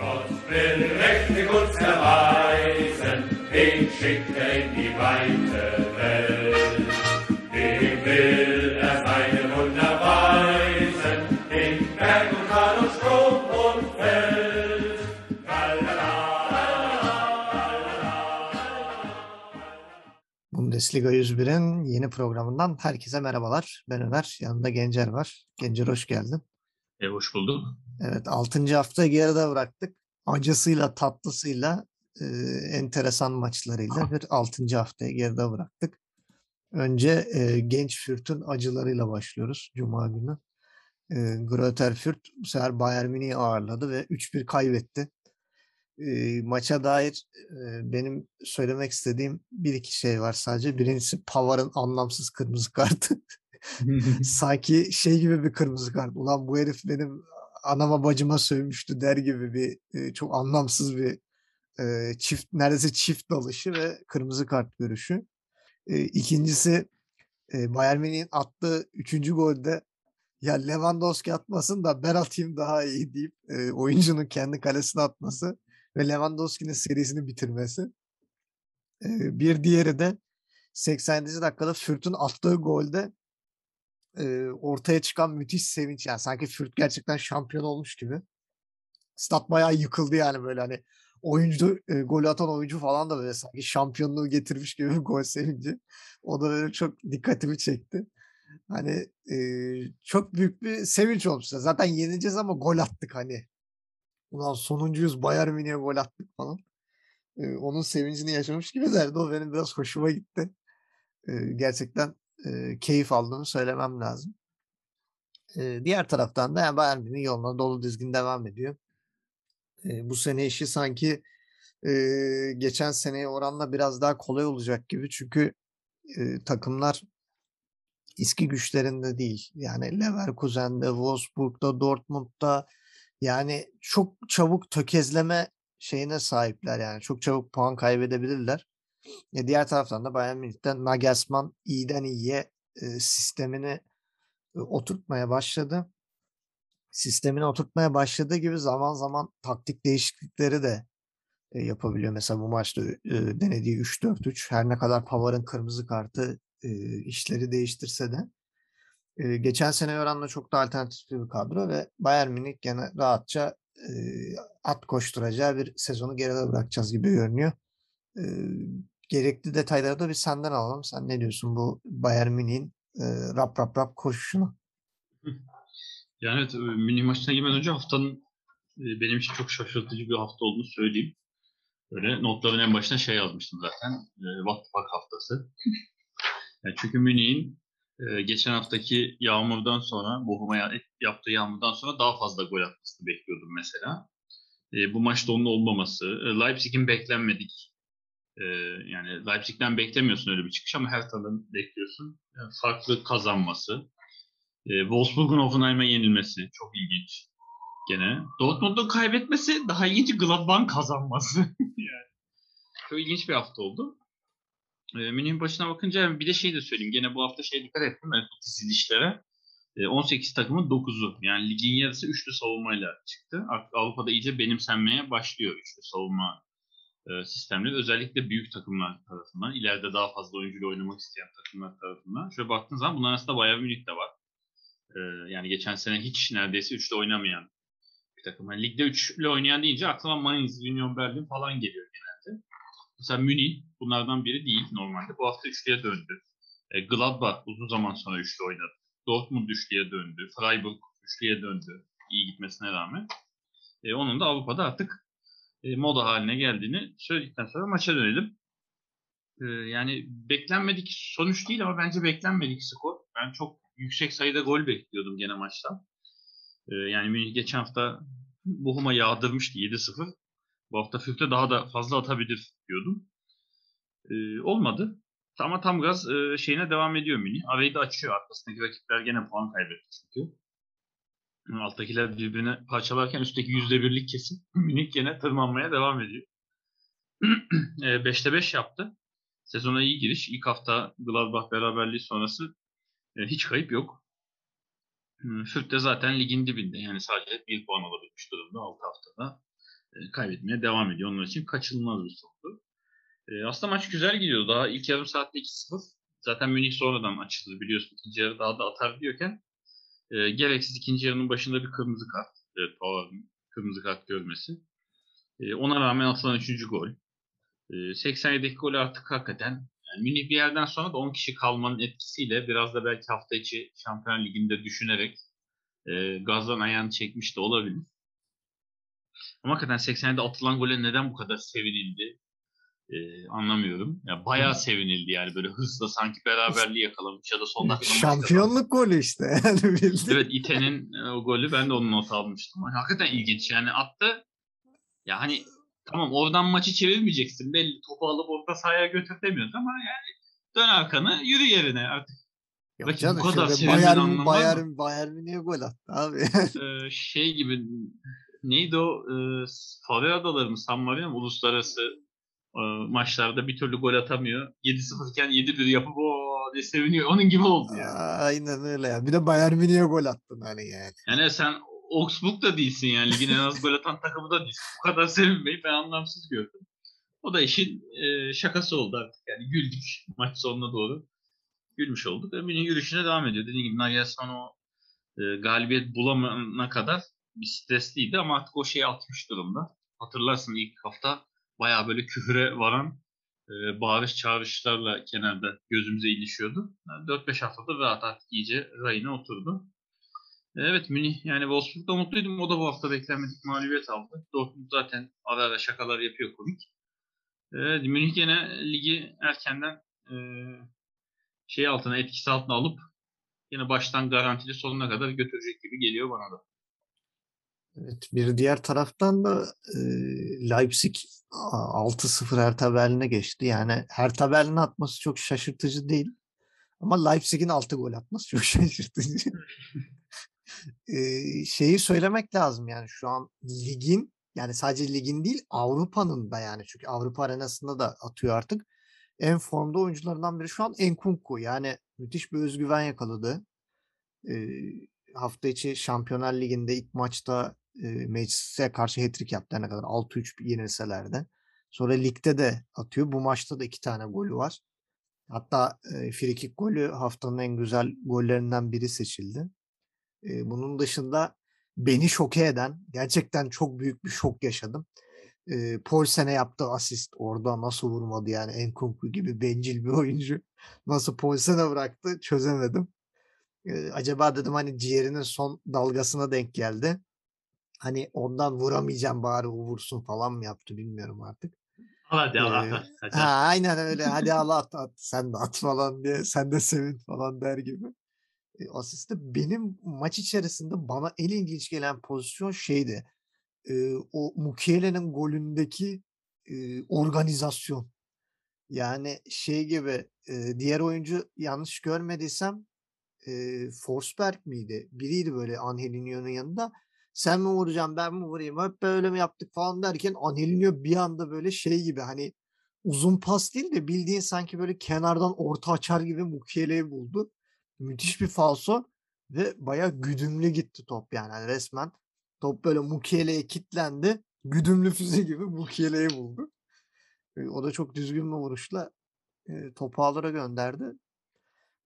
Gott will mächtig uns erweisen, den schickt er in die weite Welt. Dem will er seine Wunder weisen, in Berg und Tal und Strom und Feld. Bundesliga 101'in yeni programından herkese merhabalar. Ben Ömer, yanında Gencer var. Gencer hoş geldin. E, hoş bulduk. Evet, 6. hafta geride bıraktık. Acısıyla, tatlısıyla, e, enteresan maçlarıyla bir 6. haftayı geride bıraktık. Önce e, Genç Fürth'ün acılarıyla başlıyoruz Cuma günü. E, Greuther Fürth bu sefer Bayern Münih'i ağırladı ve 3-1 kaybetti. E, maça dair e, benim söylemek istediğim bir iki şey var sadece. Birincisi Pavar'ın anlamsız kırmızı kartı. Sanki şey gibi bir kırmızı kart. Ulan bu herif benim anama bacıma sövmüştü der gibi bir e, çok anlamsız bir e, çift neredeyse çift dalışı ve kırmızı kart görüşü. E, ikincisi e, Bayern Münih'in attığı üçüncü golde ya Lewandowski atmasın da ben atayım daha iyi deyip e, oyuncunun kendi kalesine atması ve Lewandowski'nin serisini bitirmesi. E, bir diğeri de 80. dakikada Fürth'ün attığı golde e, ortaya çıkan müthiş sevinç yani sanki Fürth gerçekten şampiyon olmuş gibi. Stat bayağı yıkıldı yani böyle hani oyuncu e, gol atan oyuncu falan da böyle sanki şampiyonluğu getirmiş gibi bir gol sevinci. O da böyle çok dikkatimi çekti. Hani e, çok büyük bir sevinç olmuş. Zaten yeneceğiz ama gol attık hani. Ulan sonuncuyuz Bayern Münih'e gol attık falan. E, onun sevincini yaşamış gibi derdi. O benim biraz hoşuma gitti. E, gerçekten e, keyif aldığımı söylemem lazım. E, diğer taraftan da yani Bayern Münih yoluna dolu dizgin devam ediyor. E, bu sene işi sanki e, geçen seneye oranla biraz daha kolay olacak gibi. Çünkü e, takımlar eski güçlerinde değil. Yani Leverkusen'de, Wolfsburg'da, Dortmund'da yani çok çabuk tökezleme şeyine sahipler yani. Çok çabuk puan kaybedebilirler. E, diğer taraftan da Bayern Münih'ten Nagelsmann iyiden iyiye e, sistemini e, oturtmaya başladı. Sistemini oturtmaya başladığı gibi zaman zaman taktik değişiklikleri de e, yapabiliyor. Mesela bu maçta e, denediği 3-4-3 her ne kadar Pavar'ın kırmızı kartı e, işleri değiştirse de e, geçen sene oranla çok da alternatif bir kadro ve Bayern Münih gene rahatça e, at koşturacağı bir sezonu geride bırakacağız gibi görünüyor. E, gerekli detayları da bir senden alalım. Sen ne diyorsun bu Bayern Münih'in e, rap rap rap koşuşuna? Yani evet, Münih maçına girmeden önce haftanın e, benim için çok şaşırtıcı bir hafta olduğunu söyleyeyim. Böyle notların en başına şey yazmıştım zaten. E, What the fuck haftası. yani çünkü Münih'in e, geçen haftaki yağmurdan sonra, Bohum'a yaptığı yağmurdan sonra daha fazla gol atmasını bekliyordum mesela. E, bu maçta onun olmaması, Leipzig'in beklenmedik e, yani Leipzig'ten beklemiyorsun öyle bir çıkış ama her Hertha'nın bekliyorsun. Yani farklı kazanması. E, Wolfsburg'un Hoffenheim'e yenilmesi çok ilginç. Gene. Dortmund'un kaybetmesi daha ilginç Gladbach'ın kazanması. yani. Çok ilginç bir hafta oldu. E, Münih'in başına bakınca bir de şey de söyleyeyim. Gene bu hafta şey dikkat ettim. Ben bu dizilişlere. E, 18 takımın 9'u. Yani ligin yarısı üçlü savunmayla çıktı. Avrupa'da iyice benimsenmeye başlıyor üçlü savunma e, sistemleri. Özellikle büyük takımlar tarafından. ileride daha fazla oyuncuyla oynamak isteyen takımlar tarafından. Şöyle baktığın zaman bunların arasında Bayern Münih de var. E, yani geçen sene hiç neredeyse üçlü oynamayan bir takım. Yani ligde üçlü oynayan deyince aklıma Mainz, Union Berlin falan geliyor genelde. Mesela Münih bunlardan biri değil normalde. Bu hafta üçlüye döndü. E, Gladbach uzun zaman sonra üçlü oynadı. Dortmund üçlüye döndü. Freiburg üçlüye döndü. İyi gitmesine rağmen. E, onun da Avrupa'da artık e, moda haline geldiğini söyledikten sonra maça dönelim. E, yani beklenmedik sonuç değil ama bence beklenmedik skor. Ben çok yüksek sayıda gol bekliyordum gene maçta. E, yani geçen hafta Bohum'a yağdırmıştı 7-0. Bu hafta Fürk'te daha da fazla atabilir diyordum. E, olmadı. Ama tam gaz e, şeyine devam ediyor Münih. Arayı da açıyor. Arkasındaki rakipler gene puan kaybetti çünkü. Alttakiler birbirine parçalarken üstteki yüzde birlik kesim Münih gene tırmanmaya devam ediyor. 5'te 5 yaptı. Sezona iyi giriş. İlk hafta Gladbach beraberliği sonrası e, hiç kayıp yok. Fürth de zaten ligin dibinde. Yani sadece bir puan alabilmiş durumda 6 haftada. e, kaybetmeye devam ediyor. Onlar için kaçınılmaz bir sondu. E, aslında maç güzel gidiyor. Daha ilk yarım saatte 2-0. Zaten Münih sonradan açıldı biliyorsun. İkinci yarı daha da atar diyorken e, gereksiz ikinci yarının başında bir kırmızı kart. Evet, Pavar'ın kırmızı kart görmesi. E, ona rağmen atılan 3. gol. E, 87'deki gol artık hakikaten yani Münih bir yerden sonra da 10 kişi kalmanın etkisiyle biraz da belki hafta içi Şampiyon Ligi'nde düşünerek e, gazdan ayağını çekmiş de olabilir. Ama hakikaten 87'de atılan gole neden bu kadar sevinildi? Ee, anlamıyorum. Ya bayağı sevinildi yani böyle hızla sanki beraberliği yakalamış ya da son dakikada maç Şampiyonluk golü işte. Yani bildiğin. Evet İte'nin e, o golü ben de onun not almıştım. Yani hakikaten ilginç yani attı. Ya hani tamam oradan maçı çevirmeyeceksin. Belli topu alıp orta sahaya götür demiyoruz ama yani dön arkanı yürü yerine artık. Yok canım, bu kadar şöyle Bayern, Bayern, Bayern Münih'e gol attı abi. Ee, şey gibi neydi o e, Faroe Adaları mı San Marino uluslararası e, maçlarda bir türlü gol atamıyor. 7-0 iken 7-1 yapıp o diye seviniyor. Onun gibi oldu ya. Aynen öyle ya. Bir de Bayern Münih'e gol attın hani yani. Yani sen Augsburg da değilsin yani. Ligin en az gol atan takımı da değilsin. Bu kadar sevinmeyi ben anlamsız gördüm. O da işin e, şakası oldu artık. Yani güldük maç sonuna doğru. Gülmüş olduk. Ve Münih yürüyüşüne devam ediyor. Dediğim gibi Nagelsmann o e, galibiyet bulamana kadar bir stresliydi ama artık o şeyi atmış durumda. Hatırlarsın ilk hafta bayağı böyle küfüre varan e, bağırış çağrışlarla kenarda gözümüze ilişiyordu. Yani 4-5 haftada rahat artık iyice rayına oturdu. Evet Münih yani Wolfsburg'da mutluydum. O da bu hafta beklenmedik mağlubiyet aldı. Dortmund zaten ara ara şakalar yapıyor komik. Evet, Münih gene ligi erkenden e, şey altına etkisi altına alıp yine baştan garantili sonuna kadar götürecek gibi geliyor bana da. Evet, bir diğer taraftan da e, Leipzig a- 6-0 Hertha Berlin'e geçti. Yani Hertha Berlin'e atması çok şaşırtıcı değil. Ama Leipzig'in 6 gol atması çok şaşırtıcı. E, şeyi söylemek lazım yani şu an ligin yani sadece ligin değil Avrupa'nın da yani çünkü Avrupa arenasında da atıyor artık. En formda oyuncularından biri şu an Enkunku. Yani müthiş bir özgüven yakaladı. E, hafta içi Şampiyonlar Ligi'nde ilk maçta e, Manchester'e karşı hat-trick yaptı ne kadar 6-3 yenilseler de. Sonra ligde de atıyor. Bu maçta da iki tane golü var. Hatta e, frikik golü haftanın en güzel gollerinden biri seçildi. E, bunun dışında beni şoke eden, gerçekten çok büyük bir şok yaşadım. E, Paulsen'e yaptığı asist orada nasıl vurmadı yani Enkunku gibi bencil bir oyuncu. Nasıl Paulsen'e bıraktı çözemedim. E, acaba dedim hani ciğerinin son dalgasına denk geldi. Hani ondan vuramayacağım bari o vursun falan mı yaptı bilmiyorum artık. Hadi Allah Ee, hadi. Ha, aynen öyle. Hadi Allah at, at. Sen de at falan diye. Sen de sevin falan der gibi. E, asiste benim maç içerisinde bana en ilginç gelen pozisyon şeydi. E, o Mukiele'nin golündeki e, organizasyon. Yani şey gibi e, diğer oyuncu yanlış görmediysem e, Forsberg miydi? Biriydi böyle Angelinho'nun yanında. Sen mi vuracaksın ben mi vurayım? Hep böyle mi yaptık falan derken Angelinho bir anda böyle şey gibi hani uzun pas değil de bildiğin sanki böyle kenardan orta açar gibi Mukiele'yi buldu. Müthiş bir falso ve bayağı güdümlü gitti top yani Hani resmen. Top böyle Mukiele'ye kilitlendi. Güdümlü füze gibi Mukiele'yi buldu. O da çok düzgün bir vuruşla topu ağlara gönderdi.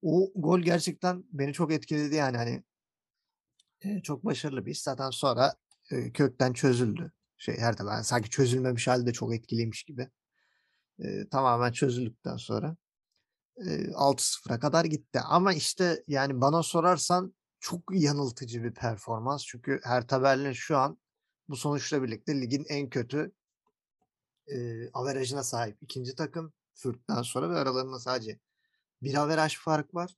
O gol gerçekten beni çok etkiledi yani hani çok başarılı bir iş. Zaten sonra e, kökten çözüldü. Şey her ben sanki çözülmemiş halde çok etkiliymiş gibi. E, tamamen çözüldükten sonra e, 6-0'a kadar gitti. Ama işte yani bana sorarsan çok yanıltıcı bir performans. Çünkü Hertha Berlin şu an bu sonuçla birlikte ligin en kötü e, averajına sahip ikinci takım. Fürth'ten sonra ve aralarında sadece bir averaj fark var.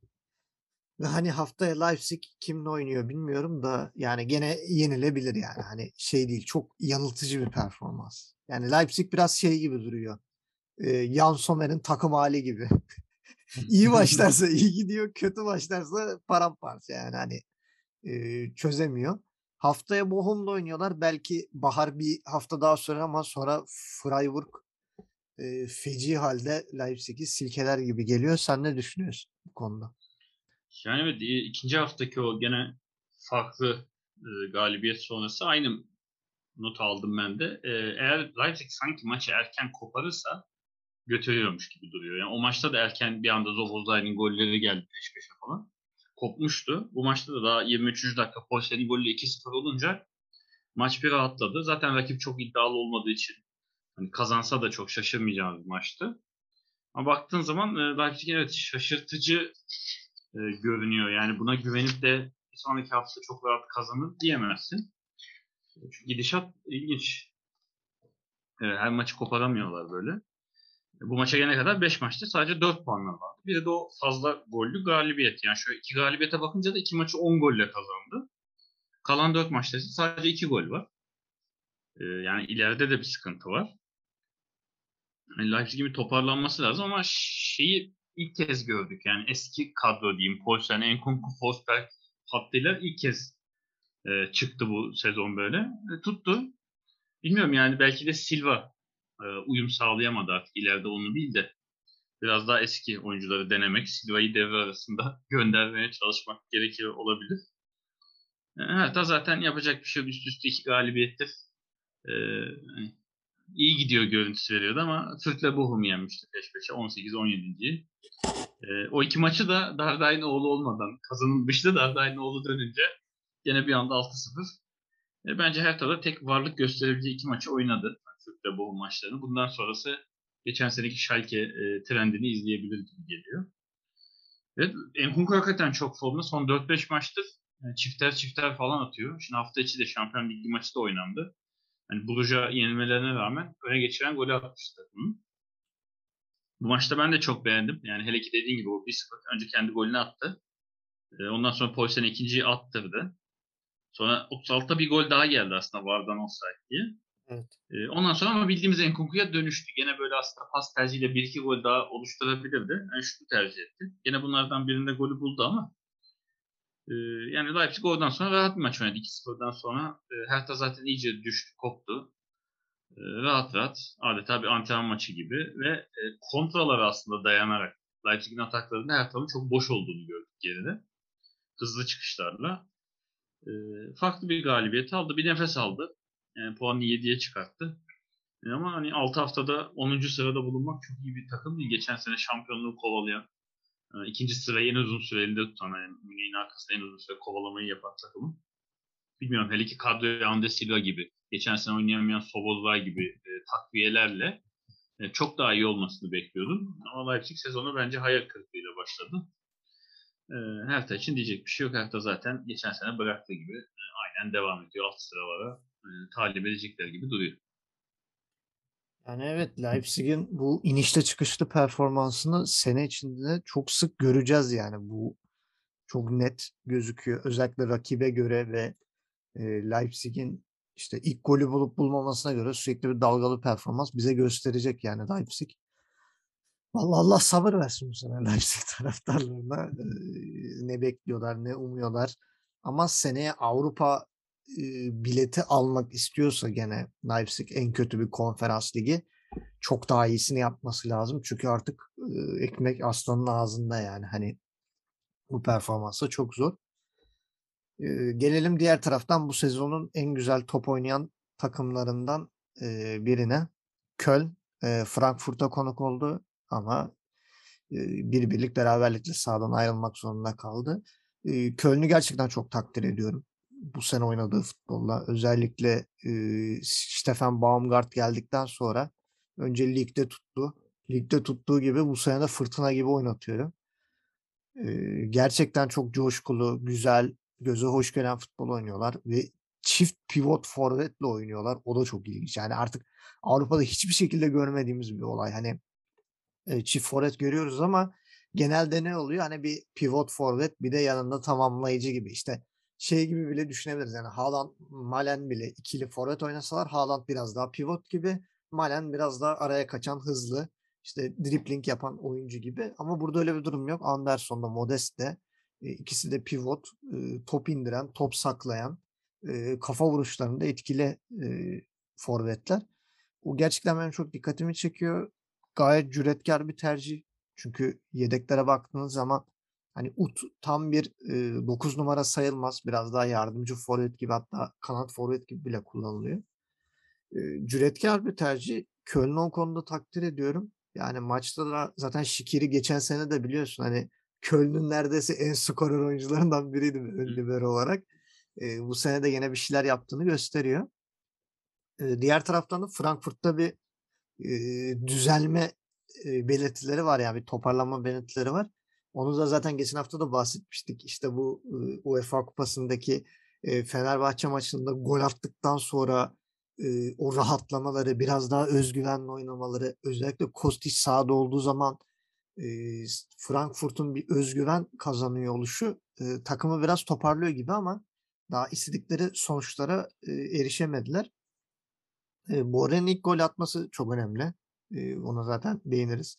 Ve hani haftaya Leipzig kimle oynuyor bilmiyorum da yani gene yenilebilir yani. Hani şey değil çok yanıltıcı bir performans. Yani Leipzig biraz şey gibi duruyor. Ee, Jan Sommer'in takım hali gibi. iyi başlarsa iyi gidiyor, kötü başlarsa paramparça yani hani e, çözemiyor. Haftaya Bochum'da oynuyorlar. Belki Bahar bir hafta daha sürer ama sonra Freiburg e, feci halde Leipzig'i silkeler gibi geliyor. Sen ne düşünüyorsun bu konuda? Yani evet e, ikinci haftaki o gene farklı e, galibiyet sonrası aynı not aldım ben de. Ee, eğer Leipzig sanki maçı erken koparırsa götürüyormuş gibi duruyor. Yani o maçta da erken bir anda Zobozlay'ın golleri geldi peş peşe falan. Kopmuştu. Bu maçta da daha 23. dakika Polsen'in golü 2-0 olunca maç bir rahatladı. Zaten rakip çok iddialı olmadığı için hani kazansa da çok şaşırmayacağımız bir maçtı. Ama baktığın zaman e, Leipzig evet şaşırtıcı e, görünüyor. Yani buna güvenip de bir sonraki hafta çok rahat kazanır diyemezsin. Çünkü gidişat ilginç. E, her maçı koparamıyorlar böyle. Bu maça gelene kadar 5 maçta sadece 4 puanlar vardı. Bir de o fazla gollü galibiyet. Yani şöyle iki galibiyete bakınca da iki maçı 10 golle kazandı. Kalan 4 maçta sadece 2 gol var. Ee, yani ileride de bir sıkıntı var. Yani Leipzig'in bir toparlanması lazım ama şeyi ilk kez gördük. Yani eski kadro diyeyim. Poulsen, Enkunku, Forsberg hattıyla ilk kez e, çıktı bu sezon böyle. E, tuttu. Bilmiyorum yani belki de Silva e, uyum sağlayamadı artık ileride onu değil de biraz daha eski oyuncuları denemek, Silva'yı devre arasında göndermeye çalışmak gerekiyor olabilir. E, hatta zaten yapacak bir şey. Üst üste iki galibiyettir. Ee, iyi gidiyor görüntüsü veriyordu ama Türk'le Bochum yenmişti peş peşe 18-17. Ee, o iki maçı da Darday'ın oğlu olmadan kazanılmıştı. Darday'ın oğlu dönünce yine bir anda 6-0. E, bence her tarafta tek varlık gösterebileceği iki maçı oynadı. Türk'le Bochum maçlarını. Bundan sonrası geçen seneki Schalke e, trendini izleyebilir gibi geliyor. Evet, Enkunku hakikaten çok formda. Son 4-5 maçtır yani çifter çifter falan atıyor. Şimdi hafta içi de Şampiyon Ligi maçı da oynandı. Yani Bruges'a yenilmelerine rağmen öne geçiren golü atmıştı. Hı? Bu maçta ben de çok beğendim. Yani hele ki dediğin gibi o 1-0 önce kendi golünü attı. Ondan sonra Poulsen ikinciyi attırdı. Sonra 36'da bir gol daha geldi aslında Vardan olsaydı diye. Evet. Ondan sonra ama bildiğimiz Enkunku'ya dönüştü. Gene böyle aslında pas tercihiyle bir iki gol daha oluşturabilirdi. Yani şunu tercih etti. Gene bunlardan birinde golü buldu ama yani Leipzig oradan sonra rahat bir maç oynadı. 2-0'dan sonra e, Hertha zaten iyice düştü, koptu. rahat rahat adeta bir antrenman maçı gibi ve e, kontralara aslında dayanarak Leipzig'in ataklarında Hertha'nın çok boş olduğunu gördük geride. Hızlı çıkışlarla. farklı bir galibiyet aldı. Bir nefes aldı. Yani puanını 7'ye çıkarttı. ama hani 6 haftada 10. sırada bulunmak çok iyi bir takım değil. Geçen sene şampiyonluğu kovalayan ikinci sırayı en uzun süre elinde tutan, yani Münih'in arkasında en uzun süre kovalamayı yapan takımın. Bilmiyorum hele ki kadroya Ande Silva gibi, geçen sene oynayamayan Sobozlay gibi e, takviyelerle e, çok daha iyi olmasını bekliyordum. Ama Leipzig sezonu bence hayal kırıklığıyla başladı. E, Hertha için diyecek bir şey yok. Hertha zaten geçen sene bıraktığı gibi e, aynen devam ediyor. Alt sıralara e, talip edecekler gibi duruyor. Yani evet Leipzig'in bu inişte çıkışlı performansını sene içinde çok sık göreceğiz yani bu çok net gözüküyor. Özellikle rakibe göre ve e, Leipzig'in işte ilk golü bulup bulmamasına göre sürekli bir dalgalı performans bize gösterecek yani Leipzig. Vallahi Allah sabır versin bu sene Leipzig taraftarlarına. E, ne bekliyorlar, ne umuyorlar. Ama seneye Avrupa bileti almak istiyorsa gene Leipzig en kötü bir konferans ligi çok daha iyisini yapması lazım. Çünkü artık ekmek aslanın ağzında yani hani bu performansa çok zor. gelelim diğer taraftan bu sezonun en güzel top oynayan takımlarından birine. Köln Frankfurt'a konuk oldu ama bir birlik beraberlikle sahadan ayrılmak zorunda kaldı. Köln'ü gerçekten çok takdir ediyorum bu sene oynadığı futbolla özellikle e, Stefan Baumgart geldikten sonra önce ligde tuttu. Ligde tuttuğu gibi bu sene de fırtına gibi oynatıyor. E, gerçekten çok coşkulu, güzel, göze hoş gelen futbol oynuyorlar ve çift pivot forvetle oynuyorlar. O da çok ilginç. Yani artık Avrupa'da hiçbir şekilde görmediğimiz bir olay. Hani e, çift forvet görüyoruz ama genelde ne oluyor? Hani bir pivot forvet bir de yanında tamamlayıcı gibi. İşte şey gibi bile düşünebiliriz. Yani Haaland, Malen bile ikili forvet oynasalar Haaland biraz daha pivot gibi. Malen biraz daha araya kaçan hızlı işte dribbling yapan oyuncu gibi. Ama burada öyle bir durum yok. Anderson da Modest de e, ikisi de pivot, e, top indiren, top saklayan, e, kafa vuruşlarında etkili forvetler. O gerçekten benim çok dikkatimi çekiyor. Gayet cüretkar bir tercih. Çünkü yedeklere baktığınız zaman Hani Ut tam bir e, 9 numara sayılmaz. Biraz daha yardımcı forvet gibi hatta kanat forvet gibi bile kullanılıyor. e, cüretkar bir tercih. Köln'ü o konuda takdir ediyorum. Yani maçta da zaten Şikiri geçen sene de biliyorsun hani Köln'ün neredeyse en skorer oyuncularından biriydi ön libero olarak. E, bu sene de yine bir şeyler yaptığını gösteriyor. E, diğer taraftan da Frankfurt'ta bir e, düzelme e, belirtileri var yani bir toparlanma belirtileri var. Onu da zaten geçen hafta da bahsetmiştik. İşte bu UEFA Kupası'ndaki Fenerbahçe maçında gol attıktan sonra o rahatlamaları, biraz daha özgüvenle oynamaları, özellikle Kostić sahada olduğu zaman Frankfurt'un bir özgüven kazanıyor oluşu takımı biraz toparlıyor gibi ama daha istedikleri sonuçlara erişemediler. Borre'nin ilk gol atması çok önemli. Ona zaten değiniriz.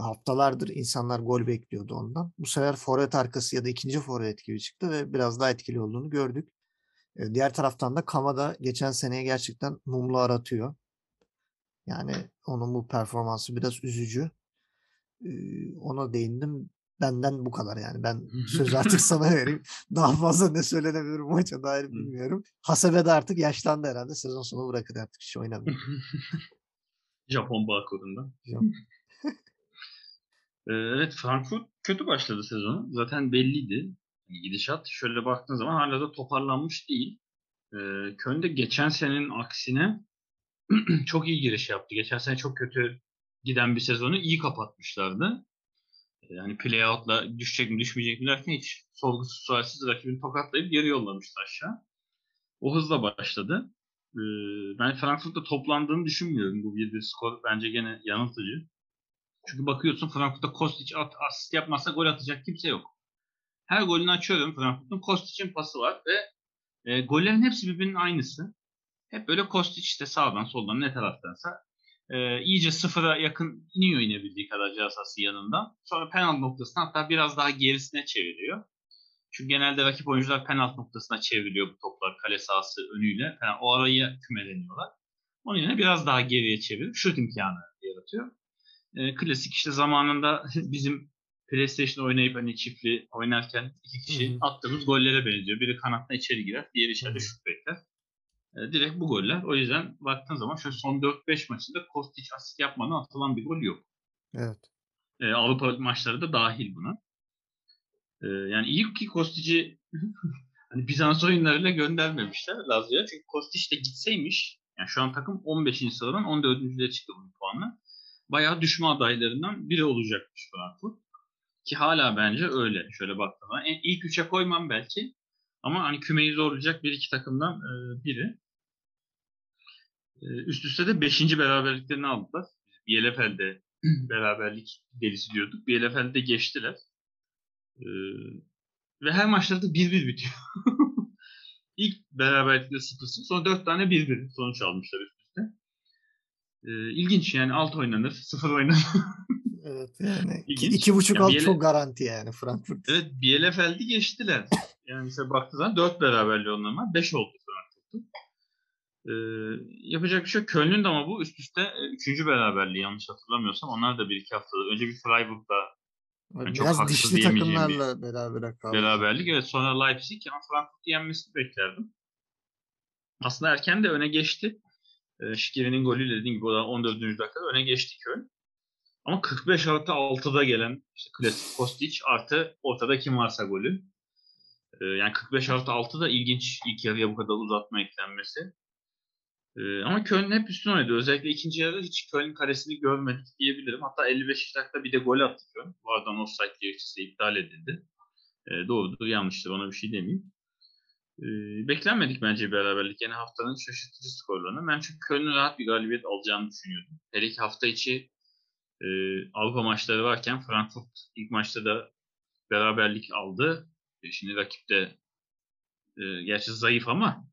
Haftalardır insanlar gol bekliyordu ondan. Bu sefer forvet arkası ya da ikinci forvet gibi çıktı ve biraz daha etkili olduğunu gördük. Diğer taraftan da Kamada geçen seneye gerçekten mumlu aratıyor. Yani onun bu performansı biraz üzücü. Ona değindim. Benden bu kadar yani. Ben söz artık sana vereyim. Daha fazla ne söylenebilir maça dair bilmiyorum. Hasebe de artık yaşlandı herhalde. Sezon sonu bırakır artık hiç oynamıyor. Japon barkodunda. Japon. Evet Frankfurt kötü başladı sezonu. Zaten belliydi. Yani gidişat şöyle baktığın zaman hala da toparlanmış değil. Ee, Köln de geçen senenin aksine çok iyi giriş yaptı. Geçen sene çok kötü giden bir sezonu iyi kapatmışlardı. Yani play-out'la düşecek mi düşmeyecek mi derken hiç sorgusuz sualsiz rakibini tokatlayıp geri yollamıştı aşağı. O hızla başladı. Ben Frankfurt'ta toplandığını düşünmüyorum. Bu bir, bir skor bence gene yanıltıcı. Çünkü bakıyorsun Frankfurt'ta Kostic at, asist yapmazsa gol atacak kimse yok. Her golünü açıyorum Frankfurt'un. Kostic'in pası var ve e, gollerin hepsi birbirinin aynısı. Hep böyle Kostic işte sağdan soldan ne taraftansa e, iyice sıfıra yakın iniyor inebildiği kadar cihazası yanında. Sonra penaltı noktasına hatta biraz daha gerisine çeviriyor. Çünkü genelde rakip oyuncular penaltı noktasına çevriliyor bu toplar kale sahası önüyle. Yani o arayı kümeleniyorlar. Onun yerine biraz daha geriye çevirip şut imkanı yaratıyor. E, klasik işte zamanında bizim PlayStation oynayıp hani çiftli oynarken iki kişi Hı hı. attığımız gollere benziyor. Biri kanatta içeri girer, diğeri içeride şut bekler. E, direkt bu goller. O yüzden baktığın zaman şu son 4-5 maçında Kostic asist yapmadan atılan bir gol yok. Evet. E, Avrupa maçları da dahil buna. E, yani iyi ki Kostic'i hani Bizans oyunlarıyla göndermemişler Lazio'ya. Çünkü Kostic de gitseymiş yani şu an takım 15. sıradan 14. çıktı bu puanla. Bayağı düşme adaylarından biri olacakmış Frankfurt. Ki hala bence öyle. Şöyle baktığımda. En, ilk üçe koymam belki. Ama hani kümeyi zorlayacak bir iki takımdan e, biri. E, üst üste de 5. beraberliklerini aldılar. Bielefeld'de beraberlik delisi diyorduk. Bielefeld'de geçtiler. E, ve her maçları da 1-1 bitiyor. İlk beraberlikte 0-0 sonra 4 tane 1-1 sonuç almışlar üst. E, ilginç yani alt oynanır, 0 oynanır. Evet yani iki, iki buçuk Ya alt Biele- çok garanti yani Frankfurt. Evet Bielefeld'i geçtiler. Yani mesela baktığı zaman 4 beraberliği var. 5 oldu Frankfurt'un. Ee, yapacak bir şey yok. Köln'ün de ama bu üst üste 3. beraberliği yanlış hatırlamıyorsam. Onlar da bir iki haftada. Önce bir Freiburg'da Yani çok Biraz dişli takımlarla beraber kaldı. beraberlik. Evet sonra Leipzig ama Frankfurt'u yenmesini beklerdim. Aslında erken de öne geçti. Ee, Şikiri'nin golüyle dediğim gibi o da 14. dakikada öne geçti Köln. Ama 45 artı 6'da gelen işte klasik Kostic artı ortada kim varsa golü. Ee, yani 45 artı 6 da ilginç ilk yarıya bu kadar uzatma eklenmesi. Ee, ama Köln hep üstün oynadı. Özellikle ikinci yarıda hiç Köln karesini görmedik diyebilirim. Hatta 55 dakika bir de gol attı Köln. Arada offside gerekçesi iptal edildi. Ee, doğrudur yanlıştır ona bir şey demeyeyim. Beklenmedik bence bir beraberlik. Yani haftanın şaşırtıcı skorlarını. Ben çünkü Köln'ün rahat bir galibiyet alacağını düşünüyordum. Hele ki hafta içi e, Avrupa maçları varken Frankfurt ilk maçta da beraberlik aldı. E, şimdi rakip de e, gerçi zayıf ama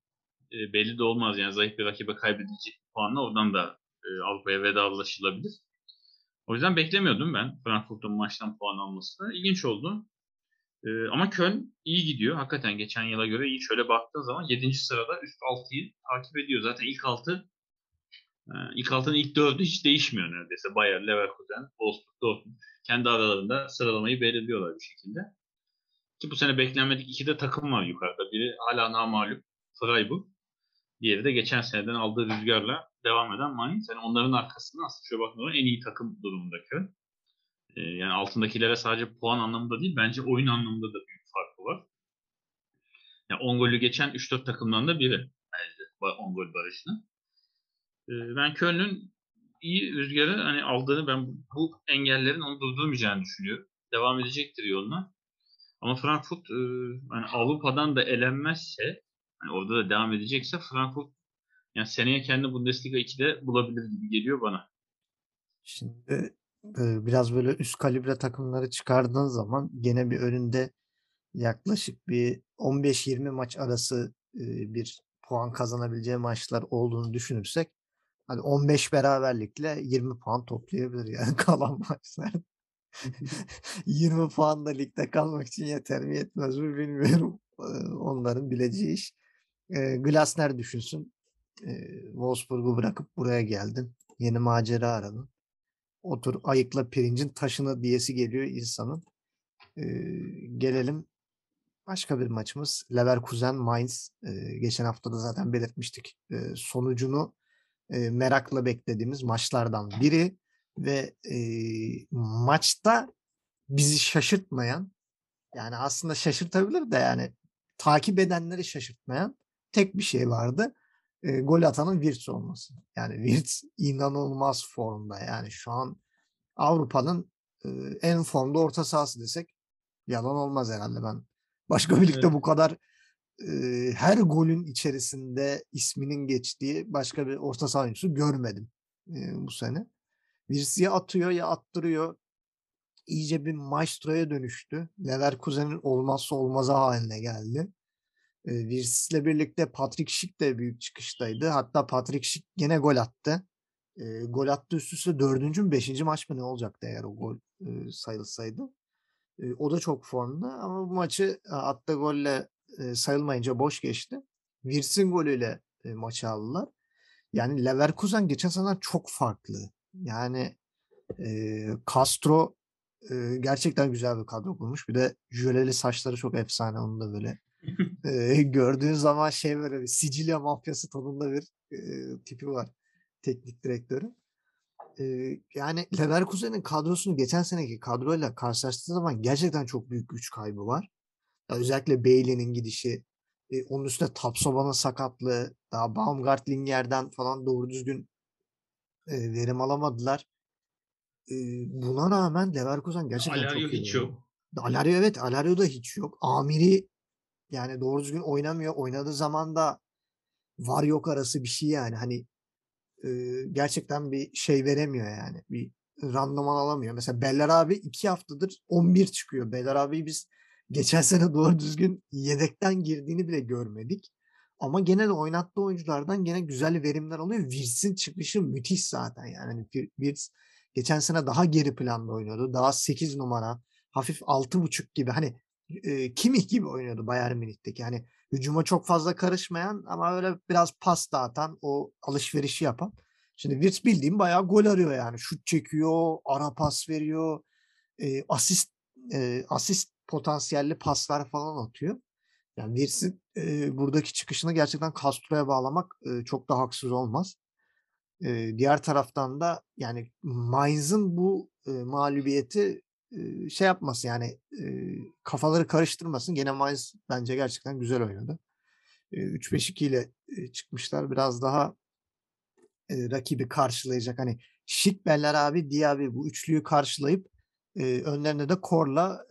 e, belli de olmaz. Yani zayıf bir rakibe kaybedilecek puanla oradan da e, Avrupa'ya vedalaşılabilir. O yüzden beklemiyordum ben Frankfurt'un maçtan puan almasını. İlginç oldu. E, ama Köln iyi gidiyor. Hakikaten geçen yıla göre iyi. Şöyle baktığın zaman 7. sırada üst 6'yı takip ediyor. Zaten ilk 6 e, ilk 6'nın ilk 4'ü hiç değişmiyor neredeyse. Bayer, Leverkusen, Wolfsburg, Dortmund kendi aralarında sıralamayı belirliyorlar bir şekilde. Ki bu sene beklenmedik iki de takım var yukarıda. Biri hala namalup Freiburg. Diğeri de geçen seneden aldığı rüzgarla devam eden Mainz. Yani onların arkasında aslında şöyle baktığında en iyi takım durumunda Köln. Ee, yani altındakilere sadece puan anlamında değil bence oyun anlamında da büyük farkı var. Yani 10 golü geçen 3-4 takımdan da biri bence 10 gol barajını. Ee, ben Köln'ün iyi rüzgarı hani aldığını ben bu engellerin onu durdurmayacağını düşünüyorum. Devam edecektir yoluna. Ama Frankfurt hani Avrupa'dan da elenmezse hani orada da devam edecekse Frankfurt yani seneye kendi Bundesliga 2'de bulabilir gibi geliyor bana. Şimdi biraz böyle üst kalibre takımları çıkardığın zaman gene bir önünde yaklaşık bir 15-20 maç arası bir puan kazanabileceği maçlar olduğunu düşünürsek hani 15 beraberlikle 20 puan toplayabilir yani kalan maçlar. 20 puan da ligde kalmak için yeter mi yetmez mi bilmiyorum. Onların bileceği iş. Glasner düşünsün. Wolfsburg'u bırakıp buraya geldin. Yeni macera aradın. Otur ayıkla pirincin taşını diyesi geliyor insanın. E, gelelim başka bir maçımız. Leverkusen Mainz. E, geçen hafta da zaten belirtmiştik. E, sonucunu e, merakla beklediğimiz maçlardan biri ve e, maçta bizi şaşırtmayan yani aslında şaşırtabilir de yani takip edenleri şaşırtmayan tek bir şey vardı. E, gol atanın Wirtz olması. Yani Wirtz inanılmaz formda. Yani şu an Avrupa'nın e, en formda orta sahası desek yalan olmaz herhalde ben. Başka bir ligde evet. bu kadar e, her golün içerisinde isminin geçtiği başka bir orta saha oyuncusu görmedim e, bu sene. Birisi ya atıyor ya attırıyor. İyice bir maestroya dönüştü. Leverkusen'in olmazsa olmazı haline geldi. Virs'le birlikte Patrick Schick de büyük çıkıştaydı. Hatta Patrick Schick gene gol attı. E, gol attı üst üste dördüncü mü beşinci maç mı ne olacaktı eğer o gol e, sayılsaydı. E, o da çok formda ama bu maçı attığı golle e, sayılmayınca boş geçti. Virs'in golüyle e, maçı aldılar. Yani Leverkusen geçen sene çok farklı. Yani e, Castro e, gerçekten güzel bir kadro kurmuş. Bir de jöleli saçları çok efsane onun da böyle. E, gördüğün zaman şey böyle bir Sicilya mafyası tonunda bir e, tipi var teknik direktörü. E, yani Leverkusen'in kadrosunu geçen seneki kadroyla karşılaştığı zaman gerçekten çok büyük güç kaybı var. Ya özellikle Bailey'nin gidişi, e, onun üstüne Tapsoba'nın sakatlığı, daha Baumgartlinger'den falan doğru düzgün e, verim alamadılar. E, buna rağmen Leverkusen gerçekten Alario çok iyi. hiç yok. Alario evet, Alario da hiç yok. Amiri yani doğru düzgün oynamıyor. Oynadığı zaman da var yok arası bir şey yani. Hani e, gerçekten bir şey veremiyor yani. Bir randıman alamıyor. Mesela Beller abi iki haftadır 11 çıkıyor. Beller abi biz geçen sene doğru düzgün yedekten girdiğini bile görmedik. Ama gene de oynattığı oyunculardan gene güzel verimler alıyor. Wirtz'in çıkışı müthiş zaten. Yani hani Wirtz geçen sene daha geri planda oynuyordu. Daha 8 numara, hafif 6.5 gibi hani e, Kimih gibi oynuyordu Bayern Münih'teki. Yani hücuma çok fazla karışmayan ama öyle biraz pas dağıtan, o alışverişi yapan. Şimdi Wirtz bildiğim bayağı gol arıyor yani. Şut çekiyor, ara pas veriyor, e, asist e, asist potansiyelli paslar falan atıyor. Yani Wirtz'in e, buradaki çıkışını gerçekten Castro'ya bağlamak e, çok da haksız olmaz. E, diğer taraftan da yani Mainz'ın bu e, mağlubiyeti şey yapması yani kafaları karıştırmasın. Gene Mainz bence gerçekten güzel oynadı. E, 3-5-2 ile çıkmışlar. Biraz daha rakibi karşılayacak. Hani Şik Beller abi, Diaby bu üçlüyü karşılayıp önlerinde de Kor'la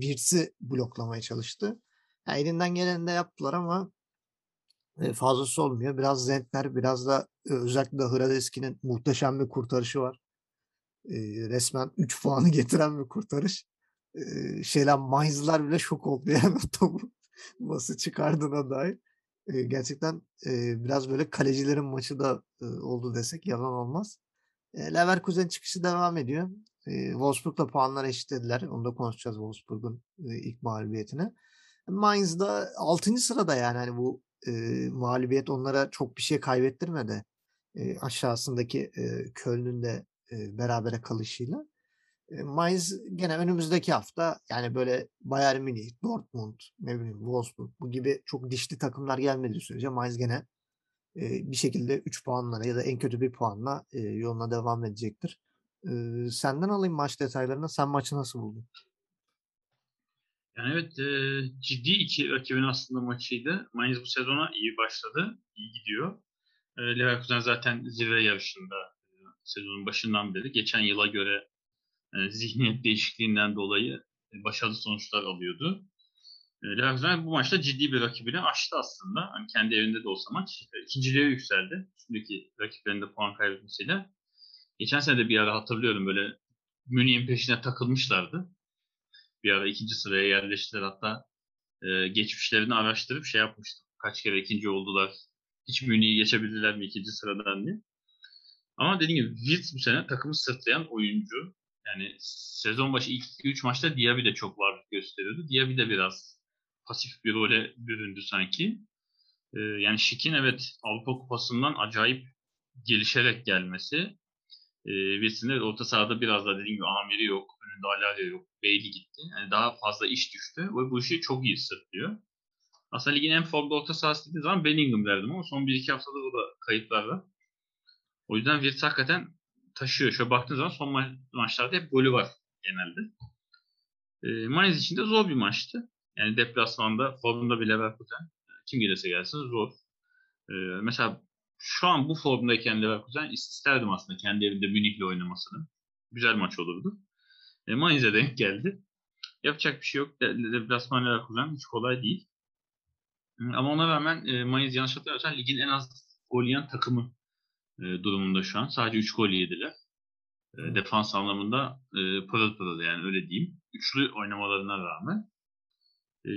Wirtz'i bloklamaya çalıştı. Yani elinden geleni de yaptılar ama fazlası olmuyor. Biraz Zentner, biraz da özellikle de Hradeski'nin muhteşem bir kurtarışı var. E, resmen 3 puanı getiren bir kurtarış. E, şeyler Mainz'lar bile şok oldu yani topu nasıl çıkardığına dair. E, gerçekten e, biraz böyle kalecilerin maçı da e, oldu desek yalan olmaz. E, Leverkusen çıkışı devam ediyor. E, Wolfsburg'la puanlar eşitlediler. Onu da konuşacağız Wolfsburg'un e, ilk mağlubiyetine. Mainz da 6. sırada yani hani bu e, mağlubiyet onlara çok bir şey kaybettirmedi. E, aşağısındaki e, Köln'ün de e, berabere kalışıyla. E, Mainz gene önümüzdeki hafta yani böyle Bayern Münih, Dortmund, ne bileyim Wolfsburg bu gibi çok dişli takımlar gelmediği sürece Mainz gene e, bir şekilde 3 puanla ya da en kötü bir puanla e, yoluna devam edecektir. Senden alayım maç detaylarını. Sen maçı nasıl buldun? Yani evet ciddi iki rakibin aslında maçıydı. Mainz bu sezona iyi başladı. iyi gidiyor. Leverkusen zaten zirve yarışında sezonun başından beri. Geçen yıla göre e, zihniyet değişikliğinden dolayı e, başarılı sonuçlar alıyordu. E, Leverkusen bu maçta ciddi bir rakibini aştı aslında. Hani kendi evinde de olsa maç. E, ikinciliğe yükseldi. Üstündeki rakiplerinde puan kaybetmesiyle. Geçen sene de bir ara hatırlıyorum böyle Münih'in peşine takılmışlardı bir ara ikinci sıraya yerleştiler. Hatta e, geçmişlerini araştırıp şey yapmıştım. Kaç kere ikinci oldular. Hiç Münih'i geçebildiler mi ikinci sıradan diye. Ama dediğim gibi Wirtz bu sene takımı sırtlayan oyuncu. Yani sezon başı ilk 2-3 maçta Diaby de çok varlık gösteriyordu. Diaby de biraz pasif bir role büründü sanki. Ee, yani Şik'in evet Avrupa Kupası'ndan acayip gelişerek gelmesi. E, Wilson'ın orta sahada biraz da dediğim gibi amiri yok önünde Alaria yok. Bailey gitti. Yani daha fazla iş düştü ve bu işi çok iyi sırtlıyor. Aslında ligin en formda orta sahası dediği zaman Bellingham derdim ama son 1-2 haftada o da kayıplarda. O yüzden Wirtz hakikaten taşıyor. Şöyle baktığın zaman son ma- maçlarda hep golü var genelde. E, Mainz için de zor bir maçtı. Yani deplasmanda formda bir Leverkusen kim gelirse gelsin zor. E, mesela şu an bu formdayken Leverkusen isterdim aslında kendi evinde Münih'le oynamasını. Güzel maç olurdu. E, Mainz'e denk geldi. Yapacak bir şey yok. Deplasman Leverkusen hiç kolay değil. Ama ona rağmen e, Mainz yanlış hatırlamıyorsam ligin en az gol yiyen takımı e, durumunda şu an. Sadece 3 gol yediler. E, defans anlamında e, pırıl pırıl yani öyle diyeyim. Üçlü oynamalarına rağmen. E,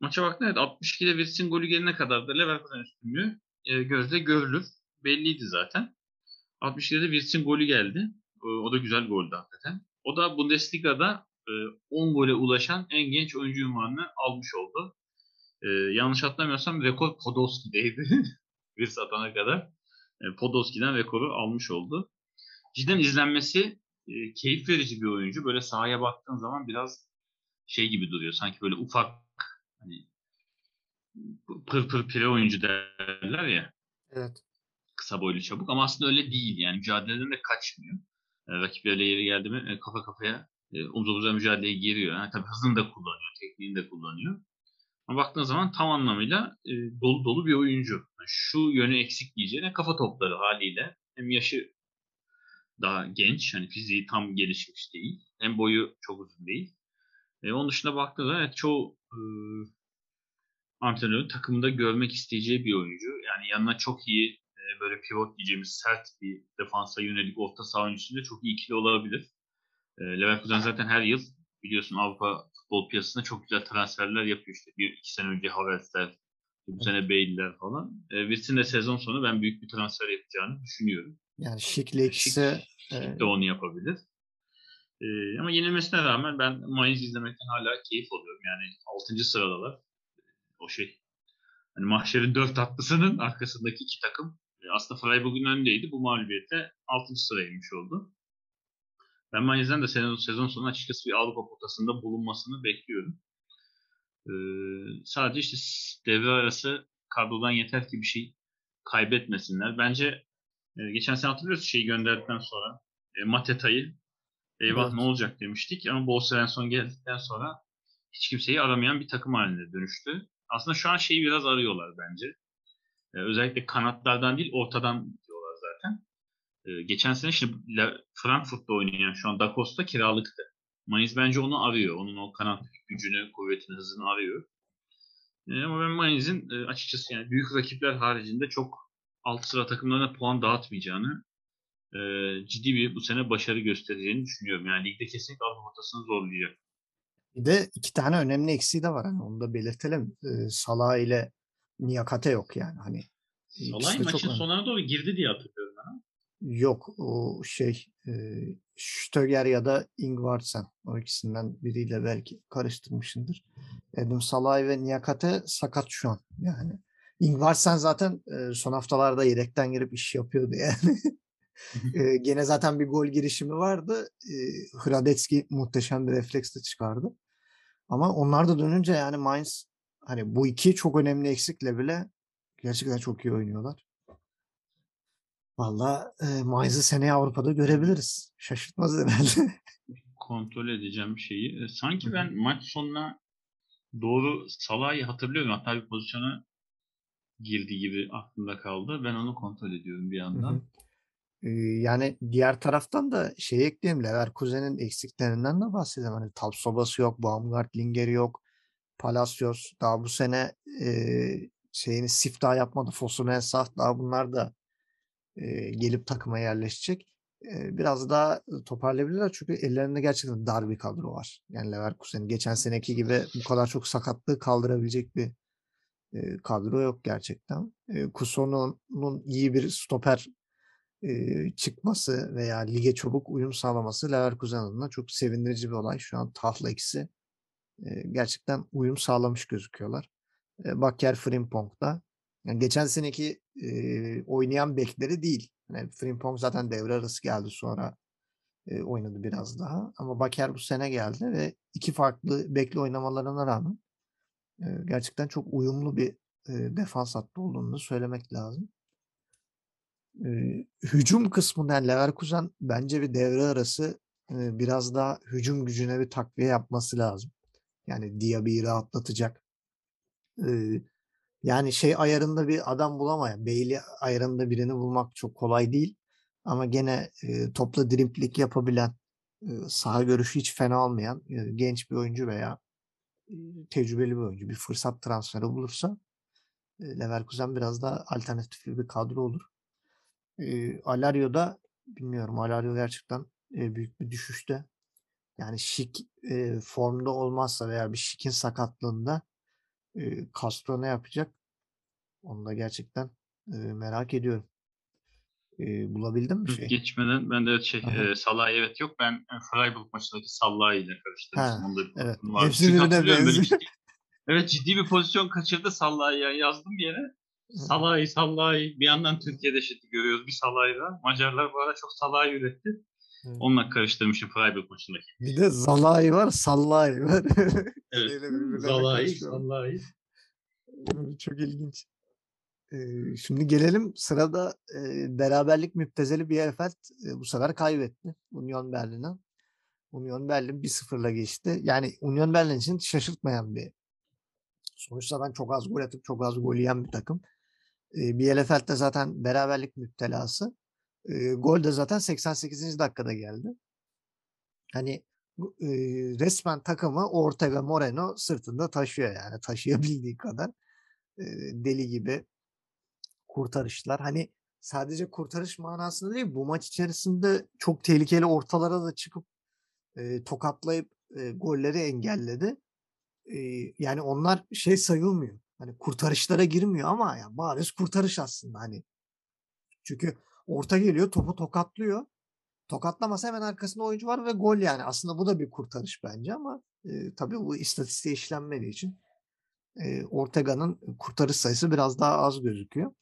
maça baktığında evet 62'de Wirtz'in golü gelene kadar da Leverkusen üstünlüğü e, gözle görülür. Belliydi zaten. 62'de Wirtz'in golü geldi. O, o da güzel goldü hakikaten. O da Bundesliga'da e, 10 gole ulaşan en genç oyuncu unvanını almış oldu. E, yanlış hatırlamıyorsam rekor Podolski'deydi. bir satana kadar. E, Podolski'den rekoru almış oldu. Cidden izlenmesi e, keyif verici bir oyuncu. Böyle sahaya baktığın zaman biraz şey gibi duruyor. Sanki böyle ufak hani pır pır pire oyuncu derler ya. Evet. Kısa boylu çabuk ama aslında öyle değil yani mücadeleden de kaçmıyor. E, rakiplerle yeri geldi mi e, kafa kafaya e, omuz omuza mücadeleye giriyor. Yani tabii hızını da kullanıyor, tekniğini de kullanıyor. Ama baktığın zaman tam anlamıyla e, dolu dolu bir oyuncu. Yani şu yönü eksik diyeceğine kafa topları haliyle. Hem yaşı daha genç, hani fiziği tam gelişmiş değil. Hem boyu çok uzun değil. E, onun dışında baktığında zaman evet, çoğu e, antrenörün takımda görmek isteyeceği bir oyuncu. Yani yanına çok iyi e, böyle pivot diyeceğimiz sert bir defansa yönelik orta saha oyuncusuyla çok iyi ikili olabilir. E, Leverkusen zaten her yıl biliyorsun Avrupa futbol piyasasında çok güzel transferler yapıyor işte. Bir iki sene önce Havertz'ler, bu sene Bale'ler falan. E, Wirtz'in de sezon sonu ben büyük bir transfer yapacağını düşünüyorum. Yani Şik'le ikisi Şik, Şik de onu yapabilir. E, ama yenilmesine rağmen ben Mainz izlemekten hala keyif alıyorum. Yani 6. sıradalar. O şey hani mahşerin dört tatlısının arkasındaki iki takım aslında Freiburg'un önündeydi. Bu mağlubiyette 6. sıraya inmiş oldu. Ben Mainz'den de sezon, sezon sonu açıkçası bir Avrupa potasında bulunmasını bekliyorum. Ee, sadece işte devre arası kadrodan yeter ki bir şey kaybetmesinler. Bence e, geçen sene hatırlıyoruz şeyi gönderdikten sonra e, Mateta'yı eyvah evet. ne olacak demiştik ama Bolsa en son geldikten sonra hiç kimseyi aramayan bir takım haline dönüştü. Aslında şu an şeyi biraz arıyorlar bence. Ee, özellikle kanatlardan değil ortadan. Geçen sene şimdi Frankfurt'ta oynayan şu an Da Costa kiralıktı. Mayıs bence onu arıyor. Onun o kanat gücünü, kuvvetini, hızını arıyor. Ama ben Mayıs'ın e, açıkçası yani büyük rakipler haricinde çok alt sıra takımlarına puan dağıtmayacağını e, ciddi bir bu sene başarı göstereceğini düşünüyorum. Yani ligde kesinlikle Avrupa ortasını zorlayacak. Bir de iki tane önemli eksiği de var. Hani onu da belirtelim. Ee, Salah ile Niyakate yok yani. Hani Salah maçın sonuna doğru girdi diye hatırlıyorum. Yok o şey e, Stöger ya da Ingvartsen o ikisinden biriyle belki karıştırmışındır. Edim Salay ve Niyakate sakat şu an yani. Ingvartsen zaten e, son haftalarda yedekten girip iş yapıyordu yani. e, gene zaten bir gol girişimi vardı. E, Hradetski muhteşem bir refleksle çıkardı. Ama onlar da dönünce yani Mainz hani bu iki çok önemli eksikle bile Gerçekten çok iyi oynuyorlar. Valla e, Mainz'ı seneye Avrupa'da görebiliriz. Şaşırtmaz herhalde. Kontrol edeceğim şeyi. Sanki ben maç sonuna doğru Salah'ı hatırlıyorum. Hatta bir pozisyona girdi gibi aklımda kaldı. Ben onu kontrol ediyorum bir yandan. hı. Ee, yani diğer taraftan da şey ekleyeyim. Leverkusen'in eksiklerinden de bahsedelim. Hani Tapsoba'sı yok, Baumgartlinger'i yok, Palacios daha bu sene e, şeyini siftah yapmadı. Fosu Mensah daha bunlar da e, gelip takıma yerleşecek. E, biraz daha toparlayabilirler çünkü ellerinde gerçekten dar bir kadro var. Yani Leverkusen'in geçen seneki gibi bu kadar çok sakatlığı kaldırabilecek bir e, kadro yok gerçekten. E, Kusonu'nun iyi bir stoper e, çıkması veya lige çabuk uyum sağlaması Leverkusen adına çok sevindirici bir olay. Şu an Tahla ikisi e, gerçekten uyum sağlamış gözüküyorlar. E, Bakker Frimpong da yani geçen seneki e, oynayan bekleri değil. Yani Frimpong zaten devre arası geldi sonra e, oynadı biraz daha. Ama Bakker bu sene geldi ve iki farklı bekli oynamalarına rağmen e, gerçekten çok uyumlu bir e, defans hattı olduğunu söylemek lazım. E, hücum kısmından Leverkusen bence bir devre arası e, biraz daha hücum gücüne bir takviye yapması lazım. Yani Diaby'i rahatlatacak. E, yani şey ayarında bir adam bulamayan, Bailey ayarında birini bulmak çok kolay değil. Ama gene e, topla driplik yapabilen, e, saha görüşü hiç fena olmayan e, genç bir oyuncu veya e, tecrübeli bir oyuncu bir fırsat transferi bulursa e, Leverkusen biraz daha alternatifli bir kadro olur. E, Alario'da bilmiyorum. Alario gerçekten e, büyük bir düşüşte. Yani şik e, formda olmazsa veya bir şikin sakatlığında e, Castro ne yapacak? Onu da gerçekten e, merak ediyorum. E, bulabildin mi şey? Geçmeden ben de şey, Aha. e, Salah'ı evet yok. Ben e, Freiburg maçındaki Salah'ı ile karıştırmıştım. Onda bir evet. var. Hepsi birbirine benziyor. ciddi, evet ciddi bir pozisyon kaçırdı Salah'ı ya. Yazdım bir yere. Salah'ı, Salah'ı. Bir yandan Türkiye'de şimdi görüyoruz bir Salah'ı da. Macarlar bu ara çok Salah'ı üretti. Evet. Onunla karıştırmışım Freiburg maçındaki. Bir de Zalai var, Sallai var. Evet. Salah'ı. Ee, Çok ilginç. Ee, şimdi gelelim sırada e, beraberlik müptezeli Bielefeld e, bu sefer kaybetti Union Berlin'e. Union Berlin 1-0'la geçti. Yani Union Berlin için şaşırtmayan bir sonuçta ben çok az gol atıp çok az gol yiyen bir takım. E, Bielefeld de zaten beraberlik müptelası. Gol de zaten 88. dakikada geldi. Hani e, resmen takımı Ortega Moreno sırtında taşıyor yani taşıyabildiği kadar e, deli gibi kurtarışlar. Hani sadece kurtarış manasında değil bu maç içerisinde çok tehlikeli ortalara da çıkıp e, tokatlayıp e, golleri engelledi. E, yani onlar şey sayılmıyor. Hani kurtarışlara girmiyor ama ya bariz kurtarış aslında hani. Çünkü orta geliyor topu tokatlıyor. Tokatlamasa hemen arkasında oyuncu var ve gol yani. Aslında bu da bir kurtarış bence ama e, tabii bu istatistiğe işlenmediği için e, Ortega'nın kurtarış sayısı biraz daha az gözüküyor.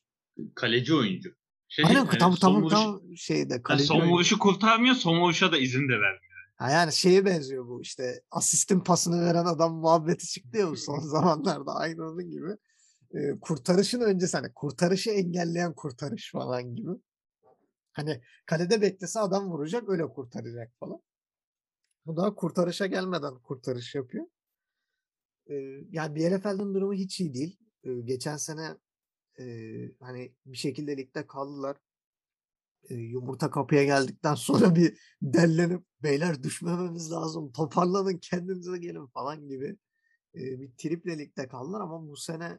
Kaleci oyuncu. Şey, Aynen e, tam son tam vuruş- tam şeyde Yani kaleci son oyuncu. vuruşu kurtarmıyor, son vuruşa da izin de vermiyor. Ha yani şeye benziyor bu işte asistin pasını veren adam muhabbeti çıktı ya bu son zamanlarda aynı onun gibi. Ee, kurtarışın öncesi hani kurtarışı engelleyen kurtarış falan gibi. Hani kalede beklese adam vuracak öyle kurtaracak falan. Bu da kurtarışa gelmeden kurtarış yapıyor. Ee, yani Bielefeld'in durumu hiç iyi değil. Ee, geçen sene e, hani bir şekilde ligde kaldılar. E, yumurta kapıya geldikten sonra bir dellenip beyler düşmememiz lazım toparlanın kendinize gelin falan gibi e, bir triple ligde kaldılar ama bu sene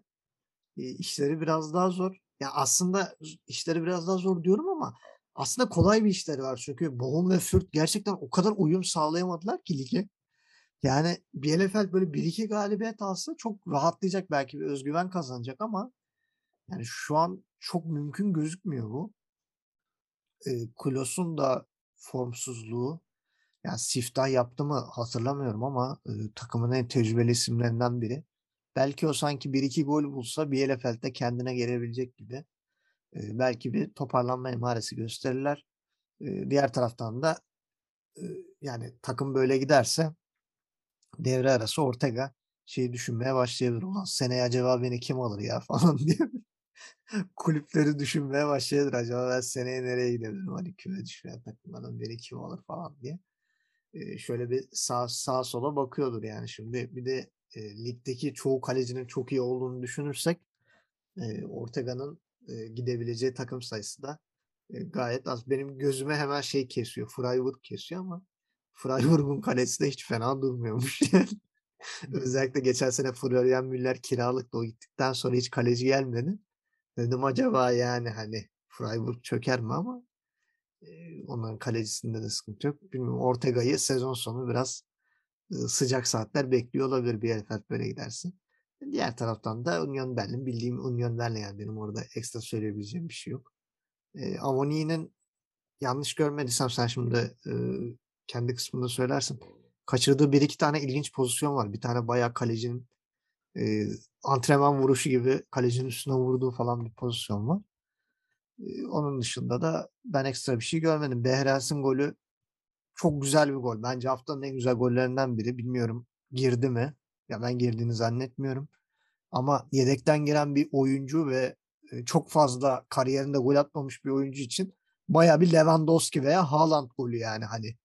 e, işleri biraz daha zor. Ya aslında işleri biraz daha zor diyorum ama aslında kolay bir işleri var çünkü Bochum ve Fürth gerçekten o kadar uyum sağlayamadılar ki lige. Yani Bielefeld böyle 1-2 galibiyet alsa çok rahatlayacak belki bir özgüven kazanacak ama yani şu an çok mümkün gözükmüyor bu e, Klos'un da formsuzluğu yani siftah yaptı mı hatırlamıyorum ama e, takımın en tecrübeli isimlerinden biri. Belki o sanki 1-2 gol bulsa Bielefeld'de kendine gelebilecek gibi. E, belki bir toparlanma emaresi gösterirler. E, diğer taraftan da e, yani takım böyle giderse devre arası Ortega şeyi düşünmeye başlayabilir. Ulan seneye acaba beni kim alır ya falan diye kulüpleri düşünmeye başladır. Acaba ben seneye nereye gidebilirim? Hani küme düşmeyen takımlardan biri kim olur falan diye. Ee, şöyle bir sağ, sağ sola bakıyordur yani şimdi. Bir de e, ligdeki çoğu kalecinin çok iyi olduğunu düşünürsek e, Ortega'nın e, gidebileceği takım sayısı da e, gayet az. Benim gözüme hemen şey kesiyor. Freiburg kesiyor ama Freiburg'un kalesi de hiç fena durmuyormuş. Özellikle geçen sene Florian Müller kiralıkta o gittikten sonra hiç kaleci gelmedi. Dedim acaba yani hani Freiburg çöker mi ama e, onların kalecisinde de sıkıntı yok. Bilmiyorum Ortega'yı sezon sonu biraz e, sıcak saatler bekliyor olabilir bir Elfert böyle giderse. Diğer taraftan da Union Berlin bildiğim Union Berlin yani benim orada ekstra söyleyebileceğim bir şey yok. E, Avoni'nin yanlış görmediysem sen şimdi e, kendi kısmında söylersin. Kaçırdığı bir iki tane ilginç pozisyon var. Bir tane bayağı kalecinin e, antrenman vuruşu gibi kalecinin üstüne vurduğu falan bir pozisyon var. E, onun dışında da ben ekstra bir şey görmedim. Behrens'in golü çok güzel bir gol. Bence haftanın en güzel gollerinden biri. Bilmiyorum girdi mi? Ya ben girdiğini zannetmiyorum. Ama yedekten giren bir oyuncu ve çok fazla kariyerinde gol atmamış bir oyuncu için baya bir Lewandowski veya Haaland golü yani hani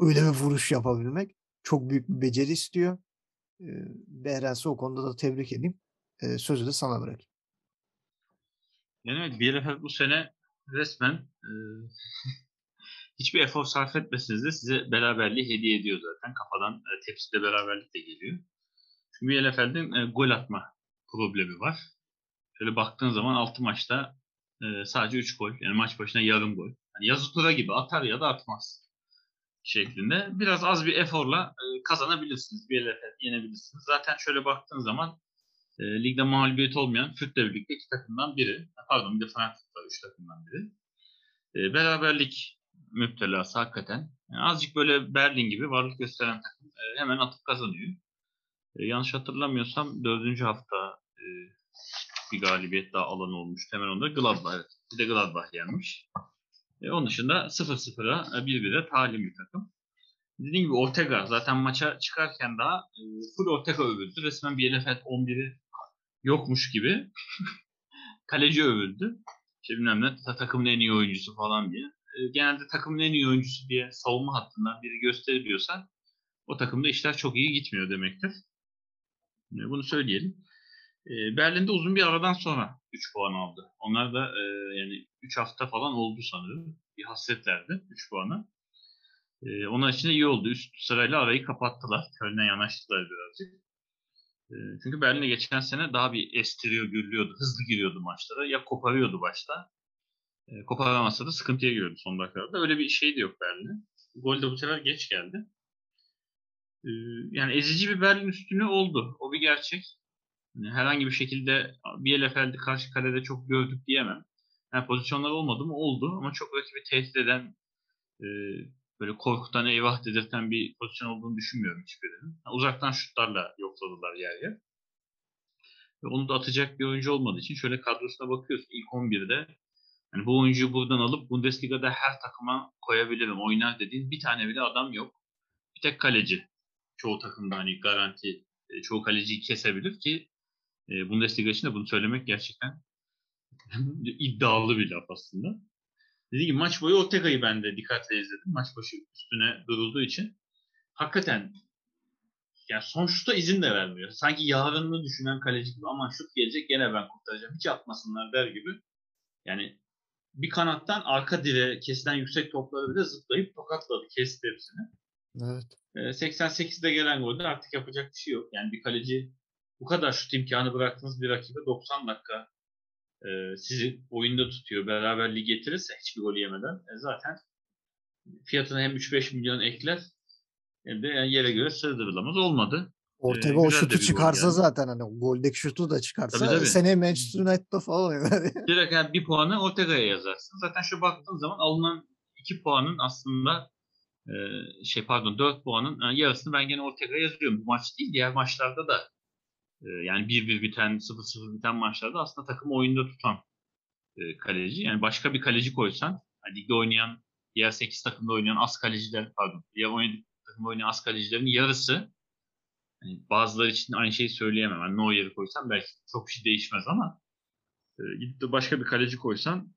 öyle bir vuruş yapabilmek çok büyük bir beceri istiyor. Behrens'i o konuda da tebrik edeyim. Sözü de sana bırakayım. Evet Bielefeld bu sene resmen e, hiçbir efor sarf etmesiniz de size beraberliği hediye ediyor zaten. Kafadan e, tepside beraberlik de geliyor. Bielefeld'in e, gol atma problemi var. Şöyle baktığın zaman 6 maçta e, sadece 3 gol. Yani maç başına yarım gol. Yani yazı tura gibi atar ya da atmaz şeklinde. Biraz az bir eforla e, kazanabilirsiniz. Bielefeld yenebilirsiniz. Zaten şöyle baktığın zaman e, ligde mağlubiyet olmayan Fürth'le birlikte iki takımdan biri. Pardon bir de Frankfurt var üç takımdan biri. E, beraberlik müptelası hakikaten. Yani azıcık böyle Berlin gibi varlık gösteren takım e, hemen atıp kazanıyor. E, yanlış hatırlamıyorsam dördüncü hafta e, bir galibiyet daha alan olmuş. Hemen onda Gladbach. Bir de Gladbach yenmiş. E, onun dışında 0-0'a 1-1'e talim bir takım. Dediğim gibi Ortega zaten maça çıkarken daha e, full Ortega övüldü. Resmen bir Bielefeld 11'i yokmuş gibi kaleci övüldü. İşte bilmem ne takımın en iyi oyuncusu falan diye. E, genelde takımın en iyi oyuncusu diye savunma hattından biri gösteriliyorsa o takımda işler çok iyi gitmiyor demektir. Bunu söyleyelim. E, Berlin'de uzun bir aradan sonra 3 puan aldı. Onlar da e, yani 3 hafta falan oldu sanırım. Bir hasretlerdi 3 puanı. E, onlar için de iyi oldu. Üst sırayla arayı kapattılar. Köln'e yanaştılar birazcık. E, çünkü Berlin'e geçen sene daha bir estiriyor, gürlüyordu. Hızlı giriyordu maçlara. Ya koparıyordu başta. Koparamazsa da sıkıntıya giriyordu son dakikada. Öyle bir şey de yok Berlin'e. Gol de bu sefer geç geldi. E, yani ezici bir Berlin üstünü oldu. O bir gerçek. Yani herhangi bir şekilde Bielefeld'i karşı kalede çok gördük diyemem. Yani pozisyonlar olmadı mı? Oldu ama çok rakibi tehdit eden e, böyle korkutan eyvah dedirten bir pozisyon olduğunu düşünmüyorum hiçbirinin. Yani uzaktan şutlarla yokladılar yer yer. Ve onu da atacak bir oyuncu olmadığı için şöyle kadrosuna bakıyoruz. İlk 11'de yani bu oyuncuyu buradan alıp Bundesliga'da her takıma koyabilirim, oynar dediğin bir tane bile adam yok. Bir tek kaleci. Çoğu takımda hani garanti çoğu kaleciyi kesebilir ki e, Bundesliga için de bunu söylemek gerçekten iddialı bir laf aslında. Dediğim gibi maç boyu Ortega'yı ben de dikkatle izledim. Maç başı üstüne durulduğu için. Hakikaten yani son şuta izin de vermiyor. Sanki yarınını düşünen kaleci gibi aman şut gelecek gene ben kurtaracağım. Hiç atmasınlar der gibi. Yani bir kanattan arka direğe kesilen yüksek topları bile zıplayıp tokatladı. Kesti hepsini. Evet. E, 88'de gelen golde artık yapacak bir şey yok. Yani bir kaleci bu kadar şut imkanı bıraktığınız bir rakibe 90 dakika e, sizi oyunda tutuyor. Beraberliği getirirse hiçbir gol yemeden e, zaten fiyatına hem 3-5 milyon ekler hem de yani yere göre sığdırılamaz. Olmadı. Ortega ee, o şutu çıkarsa yani. zaten hani goldeki şutu da çıkarsa tabii, tabii. seneye Manchester United'da falan oynar. Direkt yani bir puanı Ortega'ya yazarsın. Zaten şu baktığın zaman alınan iki puanın aslında e, şey pardon dört puanın yani yarısını ben gene Ortega'ya yazıyorum. Bu maç değil diğer maçlarda da e, yani 1-1 biten 0-0 biten maçlarda aslında takımı oyunda tutan e, kaleci. Yani başka bir kaleci koysan yani ligde oynayan diğer 8 takımda oynayan az kaleciler pardon diğer oynayan takımda oynayan az kalecilerin yarısı yani bazıları için aynı şeyi söyleyemem. Yani Neuer'i koysam belki çok bir şey değişmez ama E, gidip de başka bir kaleci koysan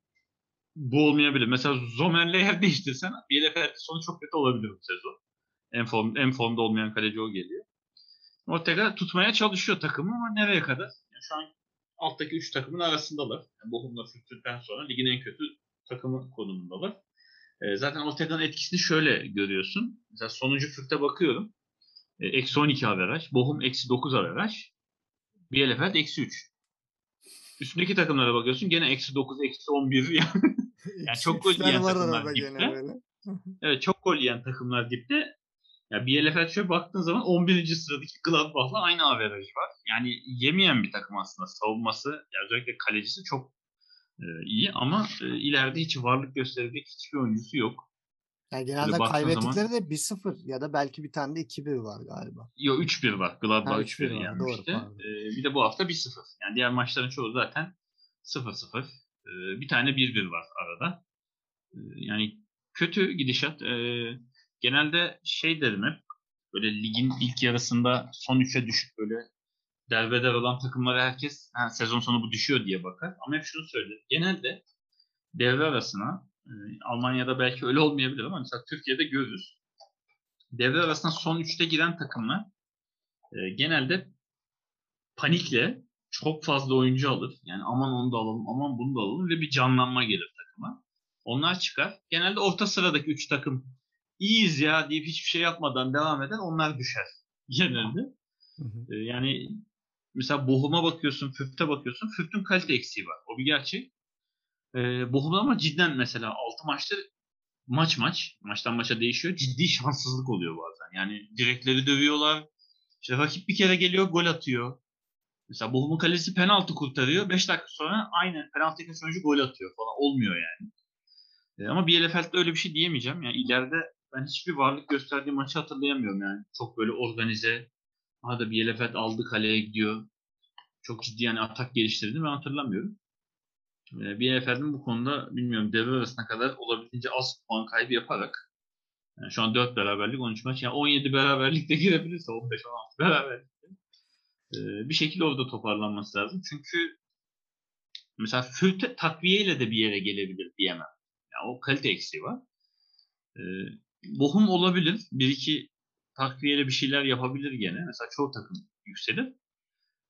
bu olmayabilir. Mesela Zomer'le yer değiştirsen Bielefeld'in sonu çok kötü olabilir bu sezon. En, form, en formda olmayan kaleci o geliyor. Ortega tutmaya çalışıyor takımı ama nereye kadar? Yani şu an alttaki 3 takımın arasındalar. Yani Bochum'la Fürth'ten sonra ligin en kötü takımı konumundalar. E, zaten Ortega'nın etkisini şöyle görüyorsun. Mesela sonuncu Fürth'e bakıyorum. E, eksi 12 averaj. Bochum eksi 9 averaj. Bielefeld eksi 3. Üstündeki takımlara bakıyorsun gene eksi 9, eksi 11 yani. Yani çok gol yiyen takımlar dipte. Evet çok gol yiyen takımlar dipte. Ya Bielefeld şöyle baktığın zaman 11. sıradaki Gladbach'la aynı averaj var. Yani yemeyen bir takım aslında. Savunması, ya özellikle kalecisi çok e, iyi ama e, ileride hiç varlık gösterecek hiçbir oyuncusu yok. Yani genelde kaybettikleri de 1-0 ya da belki bir tane de 2-1 var galiba. Yo 3-1 var. Gladbach Ha, 3-1 3-1 var, yenmişti. doğru, pardon. E, bir de bu hafta 1-0. Yani diğer maçların çoğu zaten 0-0. E, bir tane 1-1 var arada. E, yani kötü gidişat. E, genelde şey derim hep böyle ligin ilk yarısında son 3'e düşüp böyle derbeder olan takımlara herkes ha, sezon sonu bu düşüyor diye bakar. Ama hep şunu söylerim. Genelde devre arasına e, Almanya'da belki öyle olmayabilir ama mesela Türkiye'de görürüz. Devre arasına son 3'te giren takımlar e, genelde panikle çok fazla oyuncu alır. Yani aman onu da alalım, aman bunu da alalım ve bir canlanma gelir takıma. Onlar çıkar. Genelde orta sıradaki 3 takım iyiyiz ya deyip hiçbir şey yapmadan devam eder. Onlar düşer genelde. Hı hı. Ee, yani mesela Bochum'a bakıyorsun, Fürth'e bakıyorsun. Fürth'ün kalite eksiği var. O bir gerçek. Ee, Bochum'da ama cidden mesela 6 maçta maç maç, maçtan maça değişiyor. Ciddi şanssızlık oluyor bazen. Yani direkleri dövüyorlar. İşte rakip bir kere geliyor, gol atıyor. Mesela Bochum'un kalesi penaltı kurtarıyor. 5 dakika sonra aynı penaltı sonucu gol atıyor falan. Olmuyor yani. Ee, ama Bielefeld'de öyle bir şey diyemeyeceğim. Yani ileride ben hiçbir varlık gösterdiği maçı hatırlayamıyorum yani. Çok böyle organize. Aha da Bielefeld aldı kaleye gidiyor. Çok ciddi yani atak geliştirdi ben hatırlamıyorum. Ee, Bielefeld'in bu konuda bilmiyorum devre arasına kadar olabildiğince az puan kaybı yaparak yani şu an 4 beraberlik 13 maç yani 17 beraberlikte girebilirse 15-16 beraberlikte bir şekilde orada toparlanması lazım. Çünkü mesela Fürth takviyeyle de bir yere gelebilir diyemem. Yani o kalite eksiği var. Ee, Bochum olabilir. Bir iki takviyeyle bir şeyler yapabilir gene. Mesela çoğu takım yükselir.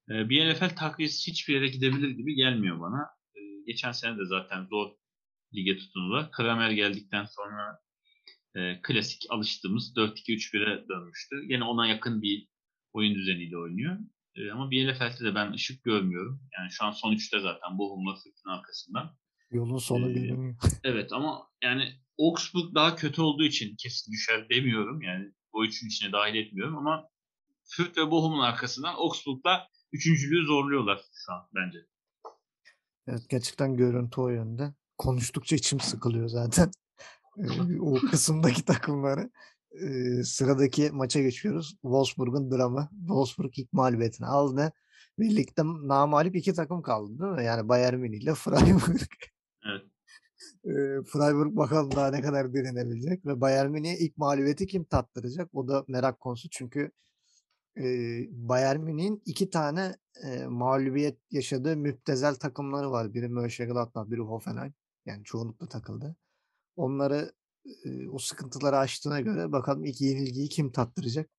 Ee, Bielefeld takviyesi hiçbir yere gidebilir gibi gelmiyor bana. Ee, geçen sene de zaten zor lige tutundular. Kramer geldikten sonra e, klasik alıştığımız 4-2-3-1'e dönmüştü. Yine ona yakın bir oyun düzeniyle oynuyor. Ee, ama Bielefeld'de de ben ışık görmüyorum. Yani şu an son 3'te zaten Bochum'la Fürth'ün arkasından. Yolun sonu Ee, görünüyor. Evet ama yani Augsburg daha kötü olduğu için kesin düşer demiyorum. Yani o üçün içine dahil etmiyorum ama Fürth ve Bochum'un arkasından Augsburg'la üçüncülüğü zorluyorlar şu an bence. Evet gerçekten görüntü o yönde. Konuştukça içim sıkılıyor zaten. Ee, o kısımdaki takımları. Sıradaki maça geçiyoruz. Wolfsburg'un dramı. Wolfsburg ilk mağlubiyetini aldı. Birlikte namalip iki takım kaldı değil mi? Yani Bayern Münih ile Freiburg. Evet. Freiburg bakalım daha ne kadar direnebilecek ve Bayern Münih'e ilk mağlubiyeti kim tattıracak? O da merak konusu çünkü e, Bayern Münih'in iki tane e, mağlubiyet yaşadığı müptezel takımları var. Biri Mönchengladbach, biri Hoffenheim. Yani çoğunlukla takıldı. Onları o sıkıntıları aştığına göre bakalım ilk yenilgiyi kim tattıracak?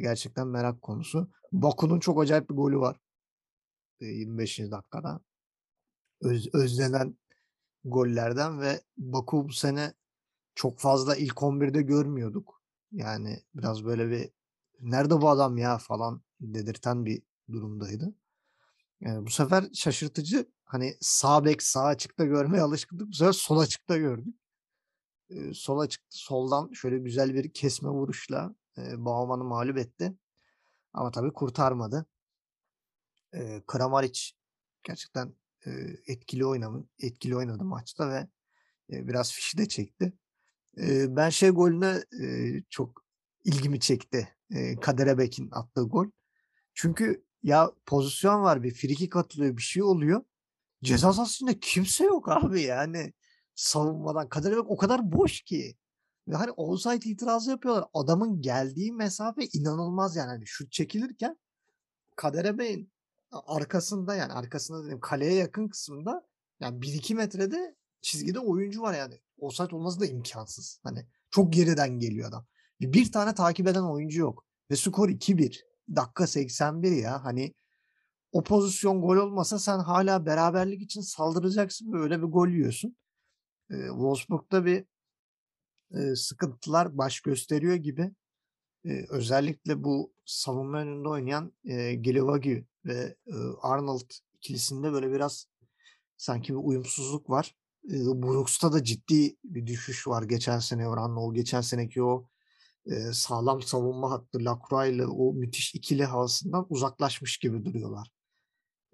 Gerçekten merak konusu. Baku'nun çok acayip bir golü var. E, 25. dakikada. Öz, özlenen gollerden ve Baku bu sene çok fazla ilk 11'de görmüyorduk. Yani biraz böyle bir nerede bu adam ya falan dedirten bir durumdaydı. Yani bu sefer şaşırtıcı hani sağ bek sağ açıkta görmeye alışkındık. Bu sefer sol açıkta gördük. Ee, sol açıkta soldan şöyle güzel bir kesme vuruşla e, Bauman'ı mağlup etti. Ama tabii kurtarmadı. E, Kramaric gerçekten e, etkili oynadı, etkili oynadı maçta ve e, biraz fişi de çekti. E, ben şey golüne e, çok ilgimi çekti. E, Kaderebek'in attığı gol. Çünkü ya pozisyon var bir frikik atılıyor bir şey oluyor. Ceza sahasında kimse yok abi yani savunmadan. Kaderebek o kadar boş ki. Ve hani offside itirazı yapıyorlar. Adamın geldiği mesafe inanılmaz yani. Hani şut çekilirken Kaderebek'in arkasında yani arkasında dedim kaleye yakın kısımda yani 1-2 metrede çizgide oyuncu var yani. Offside olması da imkansız. Hani çok geriden geliyor adam. Bir tane takip eden oyuncu yok. Ve skor 2-1. Dakika 81 ya. Hani o pozisyon gol olmasa sen hala beraberlik için saldıracaksın ve öyle bir gol yiyorsun. Ee, Wolfsburg'da bir e, sıkıntılar baş gösteriyor gibi. Ee, özellikle bu savunma önünde oynayan e, Gilivagi ve e, Arnold ikilisinde böyle biraz sanki bir uyumsuzluk var. E, Brooks'ta da ciddi bir düşüş var geçen sene oranla. O geçen seneki o e, sağlam savunma hattı Lacroix ile o müthiş ikili havasından uzaklaşmış gibi duruyorlar.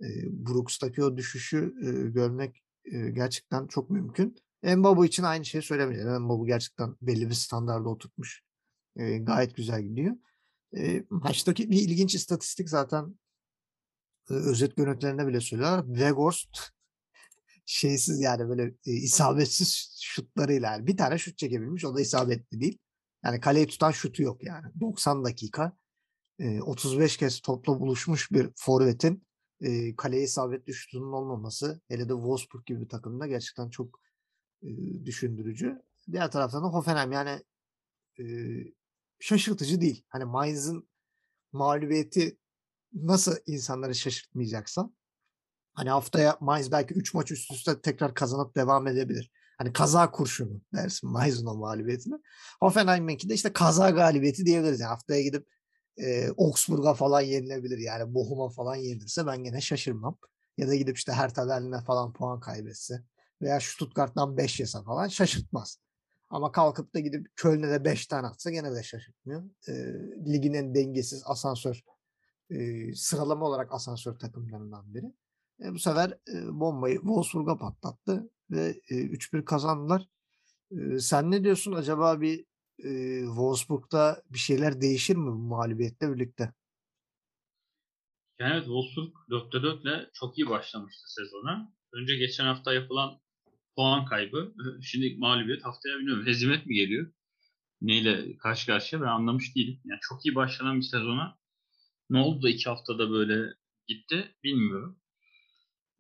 E, Brooks'taki o düşüşü e, görmek e, gerçekten çok mümkün. Mbabu için aynı şeyi söylemeyeceğim. Mbabu gerçekten belli bir standarda oturtmuş. E, gayet güzel gidiyor. E, maçtaki bir ilginç istatistik zaten e, özet görüntülerinde bile söylüyorlar. Weghorst şeysiz yani böyle e, isabetsiz şutlarıyla yani bir tane şut çekebilmiş o da isabetli değil. Yani kaleyi tutan şutu yok yani. 90 dakika e, 35 kez topla buluşmuş bir forvetin e, kaleye isabetli şutunun olmaması hele de Wolfsburg gibi bir takımda gerçekten çok düşündürücü. Diğer taraftan da Hoffenheim yani e, şaşırtıcı değil. Hani Mainz'ın mağlubiyeti nasıl insanları şaşırtmayacaksa hani haftaya Mainz belki 3 maç üst üste tekrar kazanıp devam edebilir. Hani kaza kurşunu dersin Mainz'ın o mağlubiyetini. Hoffenheim'inki de işte kaza galibiyeti diyebiliriz. Yani haftaya gidip e, Augsburg'a falan yenilebilir. Yani Bochum'a falan yenilirse ben gene şaşırmam. Ya da gidip işte Hertha Berlin'e falan puan kaybetse veya Stuttgart'tan 5 yese falan şaşırtmaz. Ama kalkıp da gidip Köln'e de 5 tane atsa gene de şaşırtmıyor. E, ligin en dengesiz asansör e, sıralama olarak asansör takımlarından biri. E, bu sefer e, bombayı Wolfsburg'a patlattı ve e, 3-1 kazandılar. E, sen ne diyorsun? Acaba bir e, Wolfsburg'da bir şeyler değişir mi bu mağlubiyetle birlikte? Yani evet Wolfsburg 4'te 4 ile çok iyi başlamıştı sezona. Önce geçen hafta yapılan puan kaybı. Şimdi mağlubiyet haftaya bilmiyorum. Hezimet mi geliyor? Neyle karşı karşıya ben anlamış değilim. Yani çok iyi başlanan bir sezona ne oldu da iki haftada böyle gitti bilmiyorum.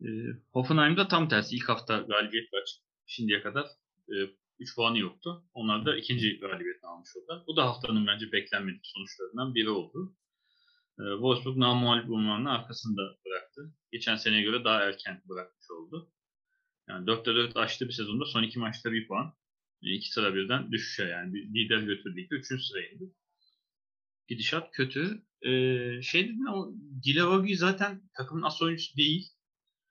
E, Hoffenheim'da tam tersi. ilk hafta galibiyet var. Şimdiye kadar e, 3 puanı yoktu. Onlar da ikinci galibiyetini almış oldular. Bu da haftanın bence beklenmedik sonuçlarından biri oldu. E, Wolfsburg namuhalif olmanın arkasında bıraktı. Geçen seneye göre daha erken bırakmış oldu. Yani 4'te 4 açtı bir sezonda son iki maçta bir puan. İki sıra birden düşüşe yani lider götürdü. Üçüncü sıraya indi. Gidişat kötü. Ee, şey dedim o Dilavagi zaten takımın as oyuncusu değil.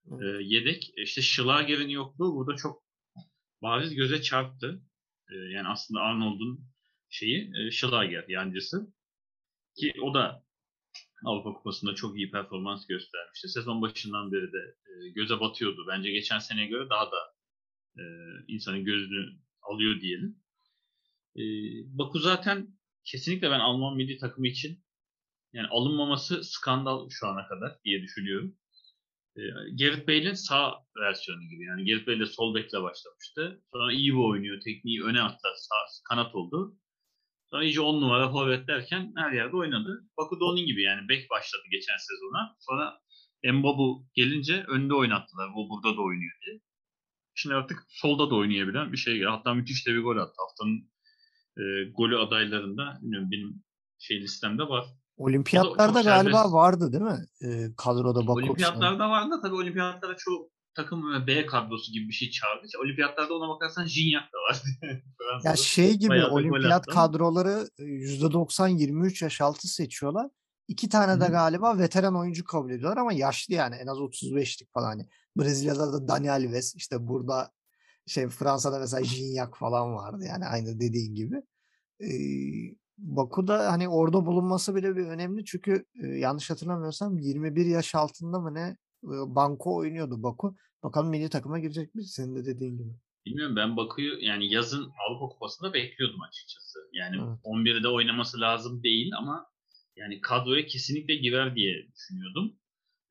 Ee, yedek. İşte Schlager'in yokluğu burada çok bariz göze çarptı. Ee, yani aslında Arnold'un şeyi e, Schlager yancısı. Ki o da Avrupa Kupası'nda çok iyi performans göstermişti. Sezon başından beri de e, göze batıyordu. Bence geçen seneye göre daha da e, insanın gözünü alıyor diyelim. E, Baku zaten kesinlikle ben Alman milli takımı için yani alınmaması skandal şu ana kadar diye düşünüyorum. E, Gerrit Bale'in sağ versiyonu gibi. Yani Gerrit Bale de sol bekle başlamıştı. Sonra iyi bir oynuyor. Tekniği öne atlar. Sağ, kanat oldu. Sonra iyice 10 numara forvet derken her yerde oynadı. Baku da onun gibi yani bek başladı geçen sezona. Sonra Mbabu gelince önde oynattılar. O burada da oynuyor diye. Şimdi artık solda da oynayabilen bir şey geldi. Hatta müthiş de bir gol attı. Haftanın e, golü adaylarında bilmiyorum benim şey listemde var. Olimpiyatlarda galiba serbest. vardı değil mi? E, kadroda Baku. Olimpiyatlarda vardı tabii olimpiyatlara çoğu takım B kadrosu gibi bir şey çağırdı. İşte olimpiyatlarda ona bakarsan Jinyak da var. ya şey gibi olimpiyat kadroları %90 23 yaş altı seçiyorlar. İki tane de galiba veteran oyuncu kabul ediyorlar ama yaşlı yani en az 35'lik falan. Hani Brezilya'da da Dani Alves işte burada şey Fransa'da mesela Jinyak falan vardı yani aynı dediğin gibi. Ee, Baku'da hani orada bulunması bile bir önemli çünkü e, yanlış hatırlamıyorsam 21 yaş altında mı ne banko oynuyordu Baku. Bakalım milli takıma girecek mi? Senin de dediğin gibi. Bilmiyorum ben Baku'yu yani yazın Avrupa Kupası'nda bekliyordum açıkçası. Yani evet. 11'de oynaması lazım değil ama yani kadroya kesinlikle girer diye düşünüyordum.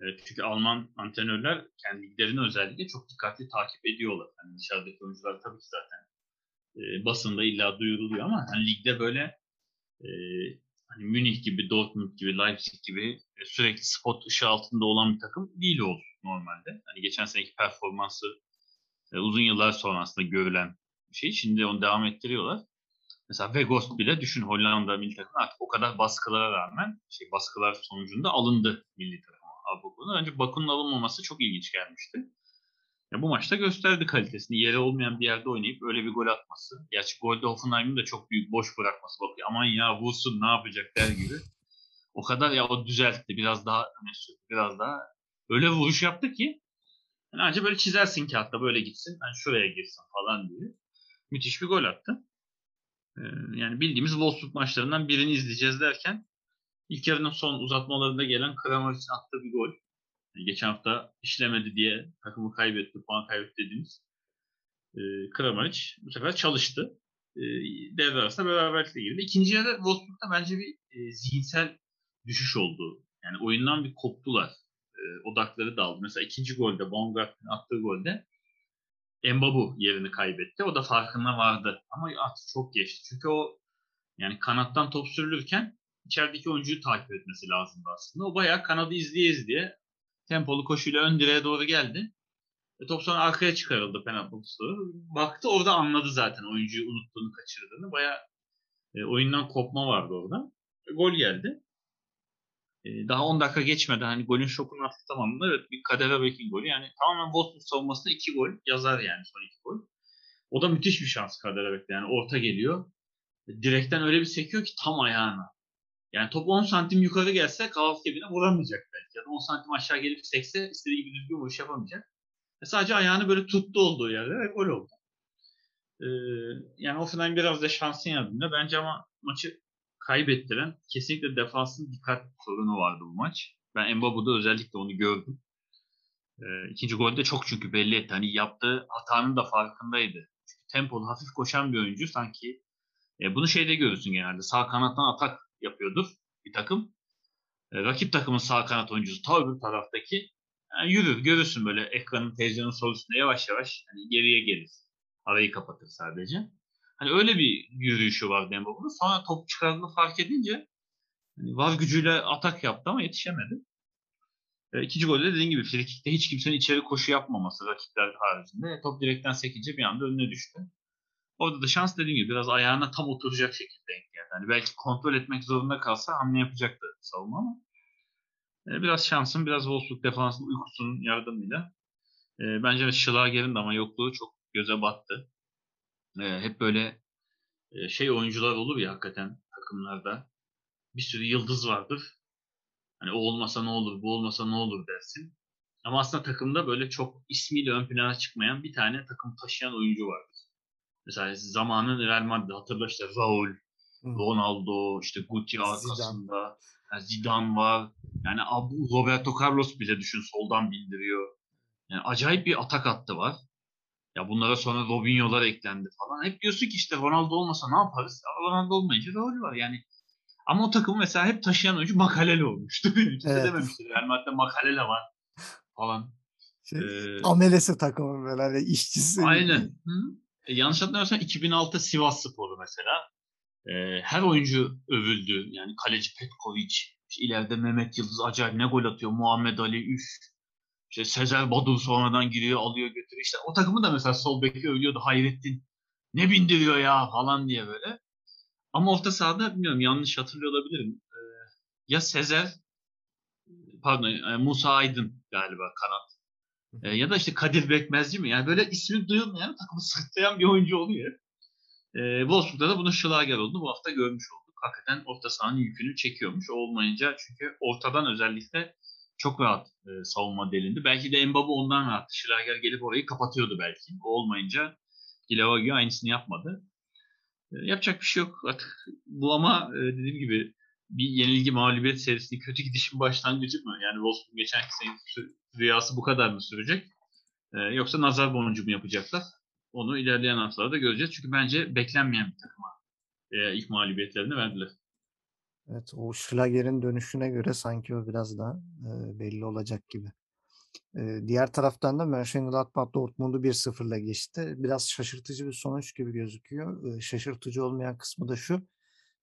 Evet, çünkü Alman antrenörler kendi liglerini özellikle çok dikkatli takip ediyorlar. Yani dışarıdaki oyuncular tabii ki zaten e, basında illa duyuruluyor ama hani ligde böyle e, hani Münih gibi, Dortmund gibi, Leipzig gibi e, sürekli spot ışığı altında olan bir takım değil o normalde. Hani geçen seneki performansı e, uzun yıllar sonra aslında görülen bir şey. Şimdi onu devam ettiriyorlar. Mesela Weghorst bile düşün Hollanda milli takımı artık o kadar baskılara rağmen şey baskılar sonucunda alındı milli takıma Avrupa'da. Önce Baku'nun alınmaması çok ilginç gelmişti. Ya bu maçta gösterdi kalitesini. Yere olmayan bir yerde oynayıp öyle bir gol atması. Gerçi golde Hoffenheim'in de çok büyük boş bırakması. Bakıyor aman ya vursun ne yapacak der gibi. O kadar ya o düzeltti. Biraz daha öne sürdü. Biraz daha öyle vuruş yaptı ki yani ancak böyle çizersin kağıtta böyle gitsin. Yani şuraya girsin falan diye. Müthiş bir gol attı. Ee, yani bildiğimiz Wolfsburg maçlarından birini izleyeceğiz derken ilk yarının son uzatmalarında gelen Kramaric'in attığı bir gol. Yani geçen hafta işlemedi diye takımı kaybetti, puan kaybetti dediğimiz e, Kramaric bu sefer çalıştı. E, devre arasında beraberlikle girdi. İkinci yarıda Wolfsburg'da bence bir e, zihinsel düşüş oldu. Yani oyundan bir koptular. E, odakları daldı. Mesela ikinci golde, Baumgartner'in attığı golde Embabu yerini kaybetti. O da farkına vardı. Ama artık çok geçti. Çünkü o yani kanattan top sürülürken içerideki oyuncuyu takip etmesi lazımdı aslında. O bayağı kanadı izleye izleye tempolu koşuyla ön direğe doğru geldi. E, top sonra arkaya çıkarıldı penaltı pozisyonu. Baktı orada anladı zaten oyuncuyu unuttuğunu, kaçırdığını. Bayağı e, oyundan kopma vardı orada. E, gol geldi. E, daha 10 dakika geçmeden hani golün şokunu atlatamamda evet bir Kaderebek'in golü. Yani tamamen Wolfsburg savunmasında 2 gol yazar yani son 2 gol. O da müthiş bir şans Kaderebek'te. Yani orta geliyor. E, direkten öyle bir sekiyor ki tam ayağına. Yani top 10 santim yukarı gelse kaos kebine vuramayacak belki. Ya da 10 santim aşağı gelip sekse istediği gibi düzgün vuruş yapamayacak. E sadece ayağını böyle tuttu olduğu yerde ve gol oldu. Ee, yani Offenheim biraz da şansın yardımıyla. Bence ama maçı kaybettiren kesinlikle defansın dikkat sorunu vardı bu maç. Ben Mbabu'da özellikle onu gördüm. Ee, ikinci golde çok çünkü belli etti. Hani yaptığı hatanın da farkındaydı. Çünkü tempolu, hafif koşan bir oyuncu sanki e, bunu şeyde görürsün genelde. Sağ kanattan atak yapıyordur bir takım. E, rakip takımın sağ kanat oyuncusu ta öbür taraftaki yani yürür görürsün böyle ekranın televizyonun sol üstünde yavaş yavaş hani geriye gelir. Arayı kapatır sadece. Hani öyle bir yürüyüşü var Dembaba'nın. Sonra top çıkardığını fark edince hani var gücüyle atak yaptı ama yetişemedi. E, ikinci golde dediğim gibi frikikte hiç kimsenin içeri koşu yapmaması rakipler haricinde. E, top direkten sekince bir anda önüne düştü. Orada da şans dediğim gibi biraz ayağına tam oturacak şekilde denk geldi. Yani belki kontrol etmek zorunda kalsa hamle yapacaktı savunma ama e, biraz şansın, biraz Wolfsburg defansının uykusunun yardımıyla e, bence Schlager'in de ama yokluğu çok göze battı. E, hep böyle e, şey oyuncular olur ya hakikaten takımlarda. Bir sürü yıldız vardır. Hani o olmasa ne olur, bu olmasa ne olur dersin. Ama aslında takımda böyle çok ismiyle ön plana çıkmayan bir tane takım taşıyan oyuncu vardır. Mesela zamanın Real Madrid hatırla işte Raul, Ronaldo, işte Guti arkasında, yani Zidane var. Yani Abu Roberto Carlos bile düşün soldan bindiriyor. Yani acayip bir atak hattı var. Ya bunlara sonra Robinho'lar eklendi falan. Hep diyorsun ki işte Ronaldo olmasa ne yaparız? Ronaldo olmayınca Raul var yani. Ama o takımı mesela hep taşıyan oyuncu Makalele olmuştu. Kimse evet. dememiştir. Yani Madrid'de Makalele var falan. Şey, ee, amelesi takımı böyle hani işçisi. Aynen. Hı? E, yanlış hatırlamıyorsam 2006 Sivas Sporu mesela. E, her oyuncu övüldü. Yani kaleci Petkovic, ileride Mehmet Yıldız acayip ne gol atıyor. Muhammed Ali üf. İşte Sezer Badur sonradan giriyor, alıyor, götürüyor. İşte o takımı da mesela sol beki övüyordu. Hayrettin ne bindiriyor ya falan diye böyle. Ama orta sahada bilmiyorum yanlış hatırlıyor olabilirim. Ee, ya Sezer pardon e, Musa Aydın galiba kanat e, ya da işte Kadir Bekmezci mi? Yani böyle ismi duyulmayan takımı sırtlayan bir oyuncu oluyor. E, Wolfsburg'da da bunun şılager oldu. Bu hafta görmüş olduk. Hakikaten orta sahanın yükünü çekiyormuş. O olmayınca çünkü ortadan özellikle çok rahat e, savunma delindi. Belki de Mbabu ondan rahat. Şılager gelip orayı kapatıyordu belki. O olmayınca Gilavagio aynısını yapmadı. E, yapacak bir şey yok. Artık bu ama e, dediğim gibi bir yenilgi mağlubiyet serisinin kötü gidişin başlangıcı mı? Yani Wolfsburg geçen sene rüyası bu kadar mı sürecek? Ee, yoksa nazar boncuğu mu yapacaklar? Onu ilerleyen haftalarda göreceğiz. Çünkü bence beklenmeyen bir takıma e, ilk mağlubiyetlerini verdiler. Evet o Schlager'in dönüşüne göre sanki o biraz daha e, belli olacak gibi. E, diğer taraftan da Mönchengladbach Dortmund'u 1-0'la geçti. Biraz şaşırtıcı bir sonuç gibi gözüküyor. E, şaşırtıcı olmayan kısmı da şu.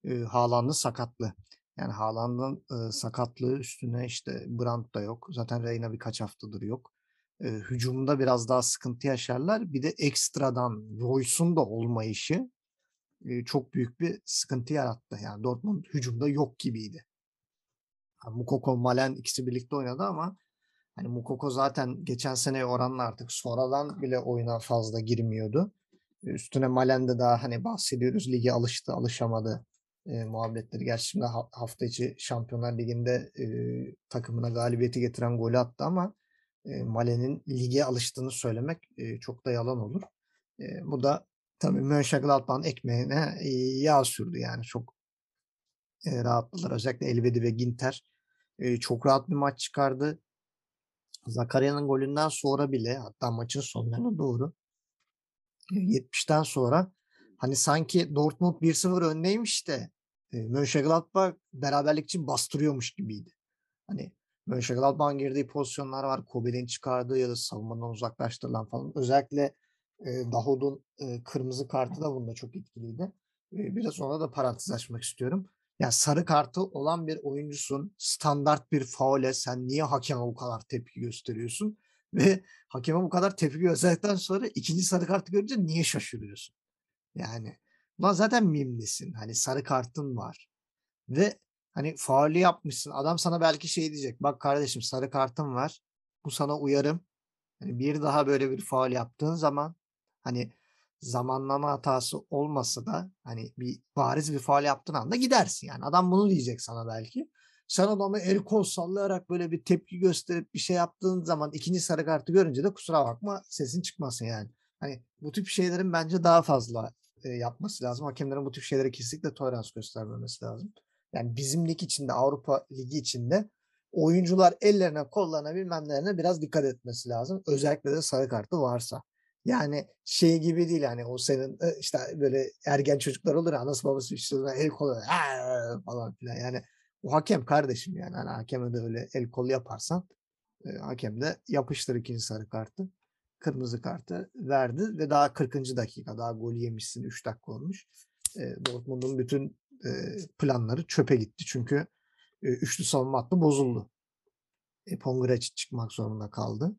E, Haaland'ın sakatlığı. Yani Haaland'ın e, sakatlığı üstüne işte Brandt da yok. Zaten Reyna birkaç haftadır yok. E, hücumda biraz daha sıkıntı yaşarlar. Bir de ekstradan Royce'un da olmayışı e, çok büyük bir sıkıntı yarattı. Yani Dortmund hücumda yok gibiydi. Yani Mukoko, Malen ikisi birlikte oynadı ama hani Mukoko zaten geçen sene oranla artık sonradan bile oyuna fazla girmiyordu. Üstüne Malen de daha hani bahsediyoruz ligi alıştı, alışamadı e, muhabbetleri. Gerçi şimdi ha- hafta içi Şampiyonlar Ligi'nde e, takımına galibiyeti getiren golü attı ama e, Malen'in lige alıştığını söylemek e, çok da yalan olur. E, bu da tabii Mönchengladbach'ın ekmeğine e, yağ sürdü yani çok e, rahatladılar. Özellikle Elvedi ve Ginter e, çok rahat bir maç çıkardı. Zakarya'nın golünden sonra bile hatta maçın sonlarına doğru e, 70'ten sonra hani sanki Dortmund 1-0 öndeymiş de e, Mönchengladbach beraberlik için bastırıyormuş gibiydi. Hani Mönchengladbach'ın girdiği pozisyonlar var. Kobe'nin çıkardığı ya da savunmadan uzaklaştırılan falan. Özellikle e, Dahoud'un e, kırmızı kartı da bunda çok etkiliydi. E, biraz ona da parantez açmak istiyorum. Ya sarı kartı olan bir oyuncusun. Standart bir faule sen niye hakeme bu kadar tepki gösteriyorsun? Ve hakeme bu kadar tepki gösterdikten sonra ikinci sarı kartı görünce niye şaşırıyorsun? Yani ulan zaten mimlisin. Hani sarı kartın var. Ve hani faulü yapmışsın. Adam sana belki şey diyecek. Bak kardeşim sarı kartın var. Bu sana uyarım. Hani bir daha böyle bir faul yaptığın zaman hani zamanlama hatası olmasa da hani bir bariz bir faul yaptığın anda gidersin. Yani adam bunu diyecek sana belki. Sen adamı el kol sallayarak böyle bir tepki gösterip bir şey yaptığın zaman ikinci sarı kartı görünce de kusura bakma sesin çıkmasın yani. Hani bu tip şeylerin bence daha fazla e, yapması lazım. Hakemlerin bu tip şeylere kesinlikle tolerans göstermemesi lazım. Yani bizim lig içinde, Avrupa Ligi içinde oyuncular ellerine, kollarına, bilmem nelerine biraz dikkat etmesi lazım. Özellikle de sarı kartı varsa. Yani şey gibi değil yani o senin e, işte böyle ergen çocuklar olur ya anası babası işte el kolu falan filan. Yani o hakem kardeşim yani. Hani hakeme de öyle el kol yaparsan e, hakem de yapıştır ikinci sarı kartı. Kırmızı kartı verdi ve daha 40. dakika daha gol yemişsin 3 dakika olmuş. E, Dortmund'un bütün e, planları çöpe gitti. Çünkü e, üçlü savunma hattı bozuldu. E, Pongracic çıkmak zorunda kaldı.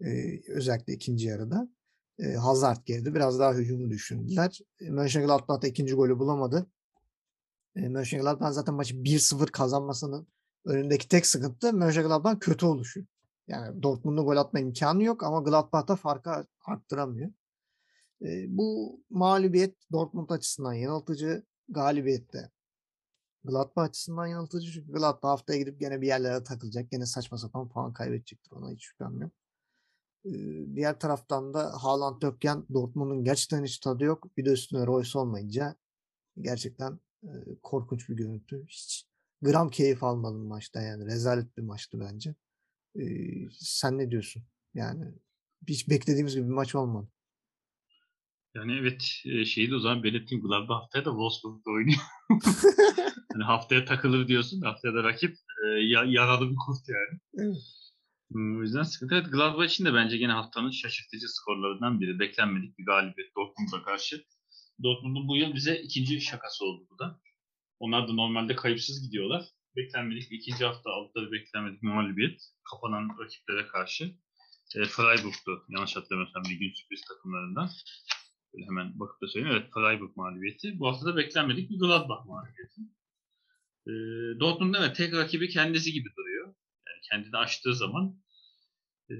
E, özellikle ikinci yarıda. E, Hazard girdi. Biraz daha hücumu düşündüler. E, Mönchengladbach da ikinci golü bulamadı. E, Mönchengladbach zaten maçı 1-0 kazanmasının önündeki tek sıkıntı Mönchengladbach'ın kötü oluşu. Yani Dortmund'un gol atma imkanı yok ama Gladbach da farkı arttıramıyor. E, bu mağlubiyet Dortmund açısından yanıltıcı. Galibiyet de Gladbach açısından yanıltıcı çünkü Gladbach haftaya gidip gene bir yerlere takılacak. Gene saçma sapan puan kaybedecektir. Ona hiç şüphem yok. Diğer taraftan da Haaland yokken Dortmund'un gerçekten hiç tadı yok. Bir de üstüne Royce olmayınca gerçekten e, korkunç bir görüntü. Hiç gram keyif almadım maçta yani. Rezalet bir maçtı bence. Ee, sen ne diyorsun? Yani hiç beklediğimiz gibi bir maç olmadı. Yani evet şeyi de o zaman belirteyim. Gladbach haftaya da Wolfsburg'da oynuyor. hani haftaya takılır diyorsun haftaya da rakip e, ya- yaralı bir kurt yani. Evet. O yüzden sıkıntı. Evet Gladbach için de bence gene haftanın şaşırtıcı skorlarından biri. Beklenmedik bir galibiyet Dortmund'a karşı. Dortmund'un bu yıl bize ikinci şakası oldu bu da. Onlar da normalde kayıpsız gidiyorlar. Beklenmedik bir ikinci hafta beklenmedik bir mağlubiyet. Kapanan rakiplere karşı. E, Freiburg'tu yanlış hatırlamıyorsam ligin sürpriz takımlarından. Böyle hemen bakıp da söyleyeyim. Evet Freiburg mağlubiyeti. Bu hafta da beklenmedik bir Gladbach mağlubiyeti. E, Dortmund evet tek rakibi kendisi gibi duruyor. Yani kendini aştığı zaman e,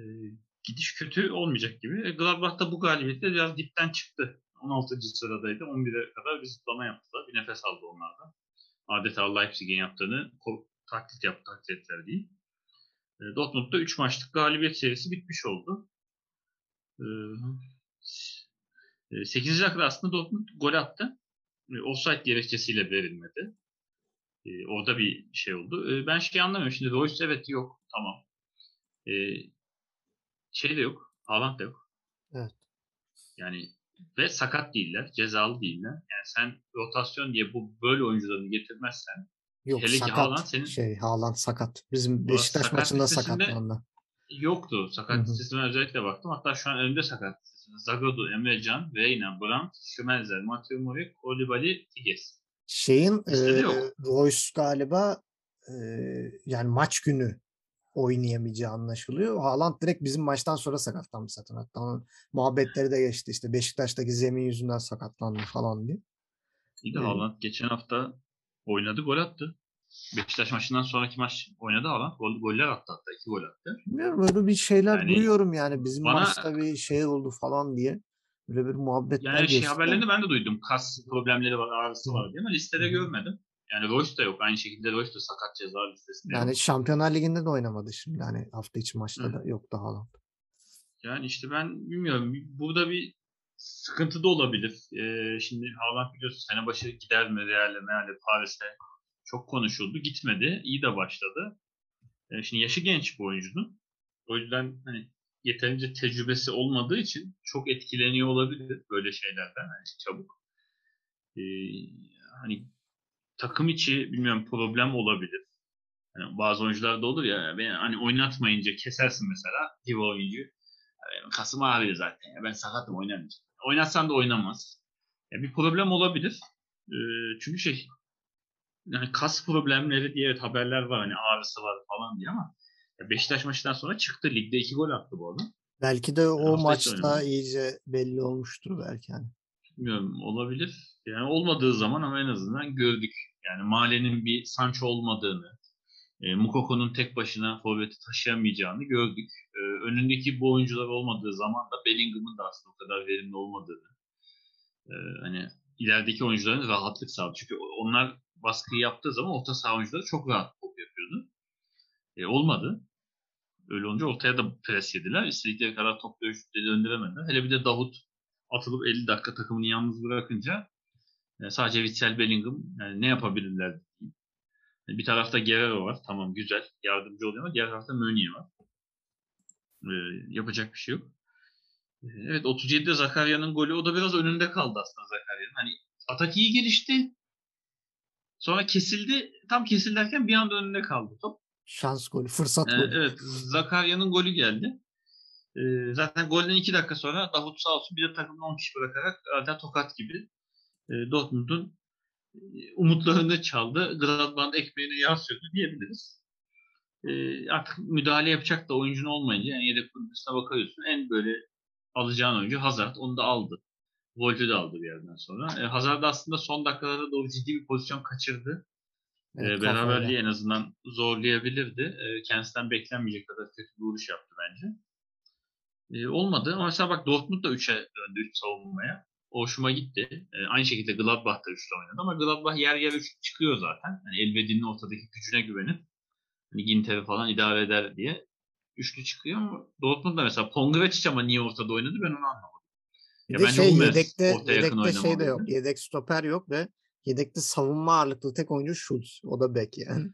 gidiş kötü olmayacak gibi. E, Gladbach da bu galibiyetle biraz dipten çıktı. 16. sıradaydı. 11'e kadar bir zıplama yaptılar. Bir nefes aldı onlardan. Adeta Leipzig'in yaptığını taklit yaptı, taklit ettiler diyeyim. E, Dortmund'da 3 maçlık galibiyet serisi bitmiş oldu. E, 8. dakikada aslında Dortmund gol attı. E, offside gerekçesiyle verilmedi. E, orada bir şey oldu. E, ben şey anlamıyorum. Şimdi Royce evet yok. Tamam. E, şey de yok. Haaland da yok. Evet. Yani ve sakat değiller. Cezalı değiller. Yani sen rotasyon diye bu böyle oyuncularını getirmezsen Yok Hele ki sakat. Haaland senin- Şey Haaland sakat. Bizim Beşiktaş sakat maçında sakatlandı. yoktu. Sakat Hı hı. listesine özellikle baktım. Hatta şu an önümde sakat listesinde. Zagadou, Emre Can, Reyna, Brandt, Schmelzer, Matteo Mori, Koulibaly, Tiges. Şeyin Listede e, yok. Royce galiba e, yani maç günü oynayamayacağı anlaşılıyor. Haaland direkt bizim maçtan sonra sakatlanmış zaten. Hatta onun muhabbetleri de geçti. İşte Beşiktaş'taki zemin yüzünden sakatlandı falan diye. İyi de Evet. Haaland geçen hafta oynadı, gol attı. Beşiktaş maçından sonraki maç oynadı Haaland. Gol, goller attı hatta. iki gol attı. Bilmiyorum öyle bir şeyler Yani duyuyorum yani bizim bana- maçta bir şey oldu falan diye. Böyle bir muhabbetler Yani şey geçti. haberlerini ben de duydum. Kas problemleri var, ağrısı var diye ama listede görmedim. Yani Royce da yok. Aynı şekilde Royce da sakat ceza listesinde yok. Yani Şampiyonlar Ligi'nde de oynamadı şimdi. Hani hafta içi maçta Hı. da yoktu Haaland. Yani işte ben bilmiyorum. Burada bir sıkıntı da olabilir. Ee, şimdi Haaland biliyorsun sene başı gider mi Real'e, Real'e, Paris'e çok konuşuldu. Gitmedi. İyi de başladı. Ee, şimdi yaşı genç bu oyuncunun. O yüzden hani yeterince tecrübesi olmadığı için çok etkileniyor olabilir böyle şeylerden hani çabuk. Ee, hani takım içi bilmiyorum problem olabilir. Yani bazı oyuncularda olur ya ben hani oynatmayınca kesersin mesela gibi oyuncu. Yani Kasım ağrıyor zaten. Ya ben sakatım oynamayacağım. Oynatsan da oynamaz. Ya bir problem olabilir. Ee, çünkü şey yani kas problemleri diye evet haberler var hani ağrısı var falan diye ama Beşiktaş maçından sonra çıktı. Ligde iki gol attı bu arada. Belki de o içi maçta iyice belli olmuştur belki hani. Bilmiyorum olabilir. Yani olmadığı zaman ama en azından gördük. Yani Male'nin bir Sancho olmadığını, e, Mukoko'nun tek başına forveti taşıyamayacağını gördük. E, önündeki bu oyuncular olmadığı zaman da Bellingham'ın da aslında o kadar verimli olmadığını, e, hani ilerideki oyuncuların rahatlık sağladı. Çünkü onlar baskıyı yaptığı zaman orta saha oyuncuları çok rahat top yapıyordu. E, olmadı. Öyle olunca ortaya da pres yediler. İstedikleri kadar top dövüşleri döndüremediler. Hele bir de Davut atılıp 50 dakika takımını yalnız bırakınca e, sadece Witsel Bellingham yani ne yapabilirler Bir tarafta Guerrero var. Tamam güzel. Yardımcı oluyor ama diğer tarafta Meunier var. E, yapacak bir şey yok. E, evet 37'de Zakarya'nın golü o da biraz önünde kaldı aslında Zakarya'nın. Hani atak iyi gelişti. Sonra kesildi. Tam kesildi derken bir anda önünde kaldı top. Şans golü, fırsat Ee, golü. evet, Zakarya'nın golü geldi. Ee, zaten golden 2 dakika sonra Davut sağ olsun bir de takımda 10 kişi bırakarak adeta tokat gibi e, Dortmund'un e, umutlarını çaldı. Gladbach'ın ekmeğine yağ sürdü diyebiliriz. E, artık müdahale yapacak da oyuncun olmayınca yani yedek kulübüsüne bakıyorsun. En böyle alacağın oyuncu Hazard. Onu da aldı. Volt'ü de aldı bir yerden sonra. E, Hazard da aslında son dakikalarda doğru ciddi bir pozisyon kaçırdı. Evet, E, beraberliği en azından zorlayabilirdi. E, kendisinden beklenmeyecek kadar kötü bir vuruş yaptı bence. E, olmadı ama mesela bak Dortmund da 3'e döndü 3 savunmaya. O hoşuma gitti. E, aynı şekilde Gladbach da 3'te oynadı ama Gladbach yer yer 3 çıkıyor zaten. Hani Elvedi'nin ortadaki gücüne güvenip hani Ginter'i falan idare eder diye üçlü çıkıyor ama Dortmund da mesela Pongracic ama niye ortada oynadı ben onu anlamadım. Ya bence şey Hummels yedekte, yakın yedekte şey de yok. Yedek stoper yok ve yedekte savunma ağırlıklı tek oyuncu Schultz. O da bek yani.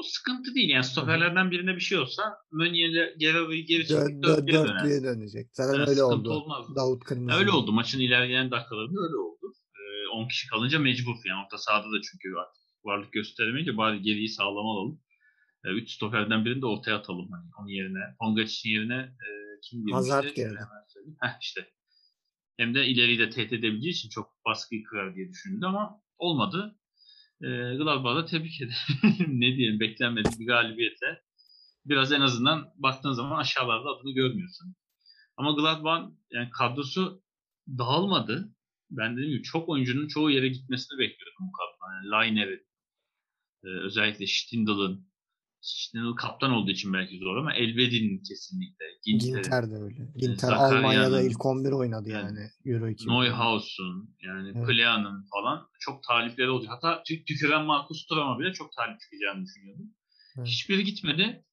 O sıkıntı değil yani stoperlerden birine bir şey olsa Guerrero'yu geri Dö- çekip dö- dörtlüye döner. dönecek. Zaten Yani öyle oldu. olmaz. Davut Kırmızı. Öyle oldu. Maçın ilerleyen dakikalarında öyle oldu. Ee, 10 kişi kalınca mecbur. Yani orta sahada da çünkü artık varlık gösteremeyince bari geriyi sağlam alalım. 3 stoperden birini de ortaya atalım. Hani onun yerine. Pongacic'in yerine e, kim girmişti? Hazard geldi. Heh, işte. Hem de ileriyi de tehdit edebileceği için çok baskıyı kırar diye düşündü ama olmadı. E, Gladbach'ı da tebrik ederim. ne diyeyim beklenmedik bir galibiyetle. Biraz en azından baktığın zaman aşağılarda adını görmüyorsun. Ama Gladbach'ın yani kadrosu dağılmadı. Ben dediğim gibi çok oyuncunun çoğu yere gitmesini bekliyordum bu kadrodan. Yani Lainer'in, e, özellikle Stindl'ın, Stindl kaptan olduğu için belki zor ama Elvedi'nin kesinlikle, Ginter'in, Ginter de öyle. Ginter Zakarya'nın, Almanya'da ilk 11 oynadı yani yani. Euro 2000. Neuhaus'un, yani Evet. Plea'nın falan çok talipleri olacak. Hatta tü- tüküren Marcus Thuram'a bile çok talip çıkacağını düşünüyordum. Evet. Hiçbiri gitmedi.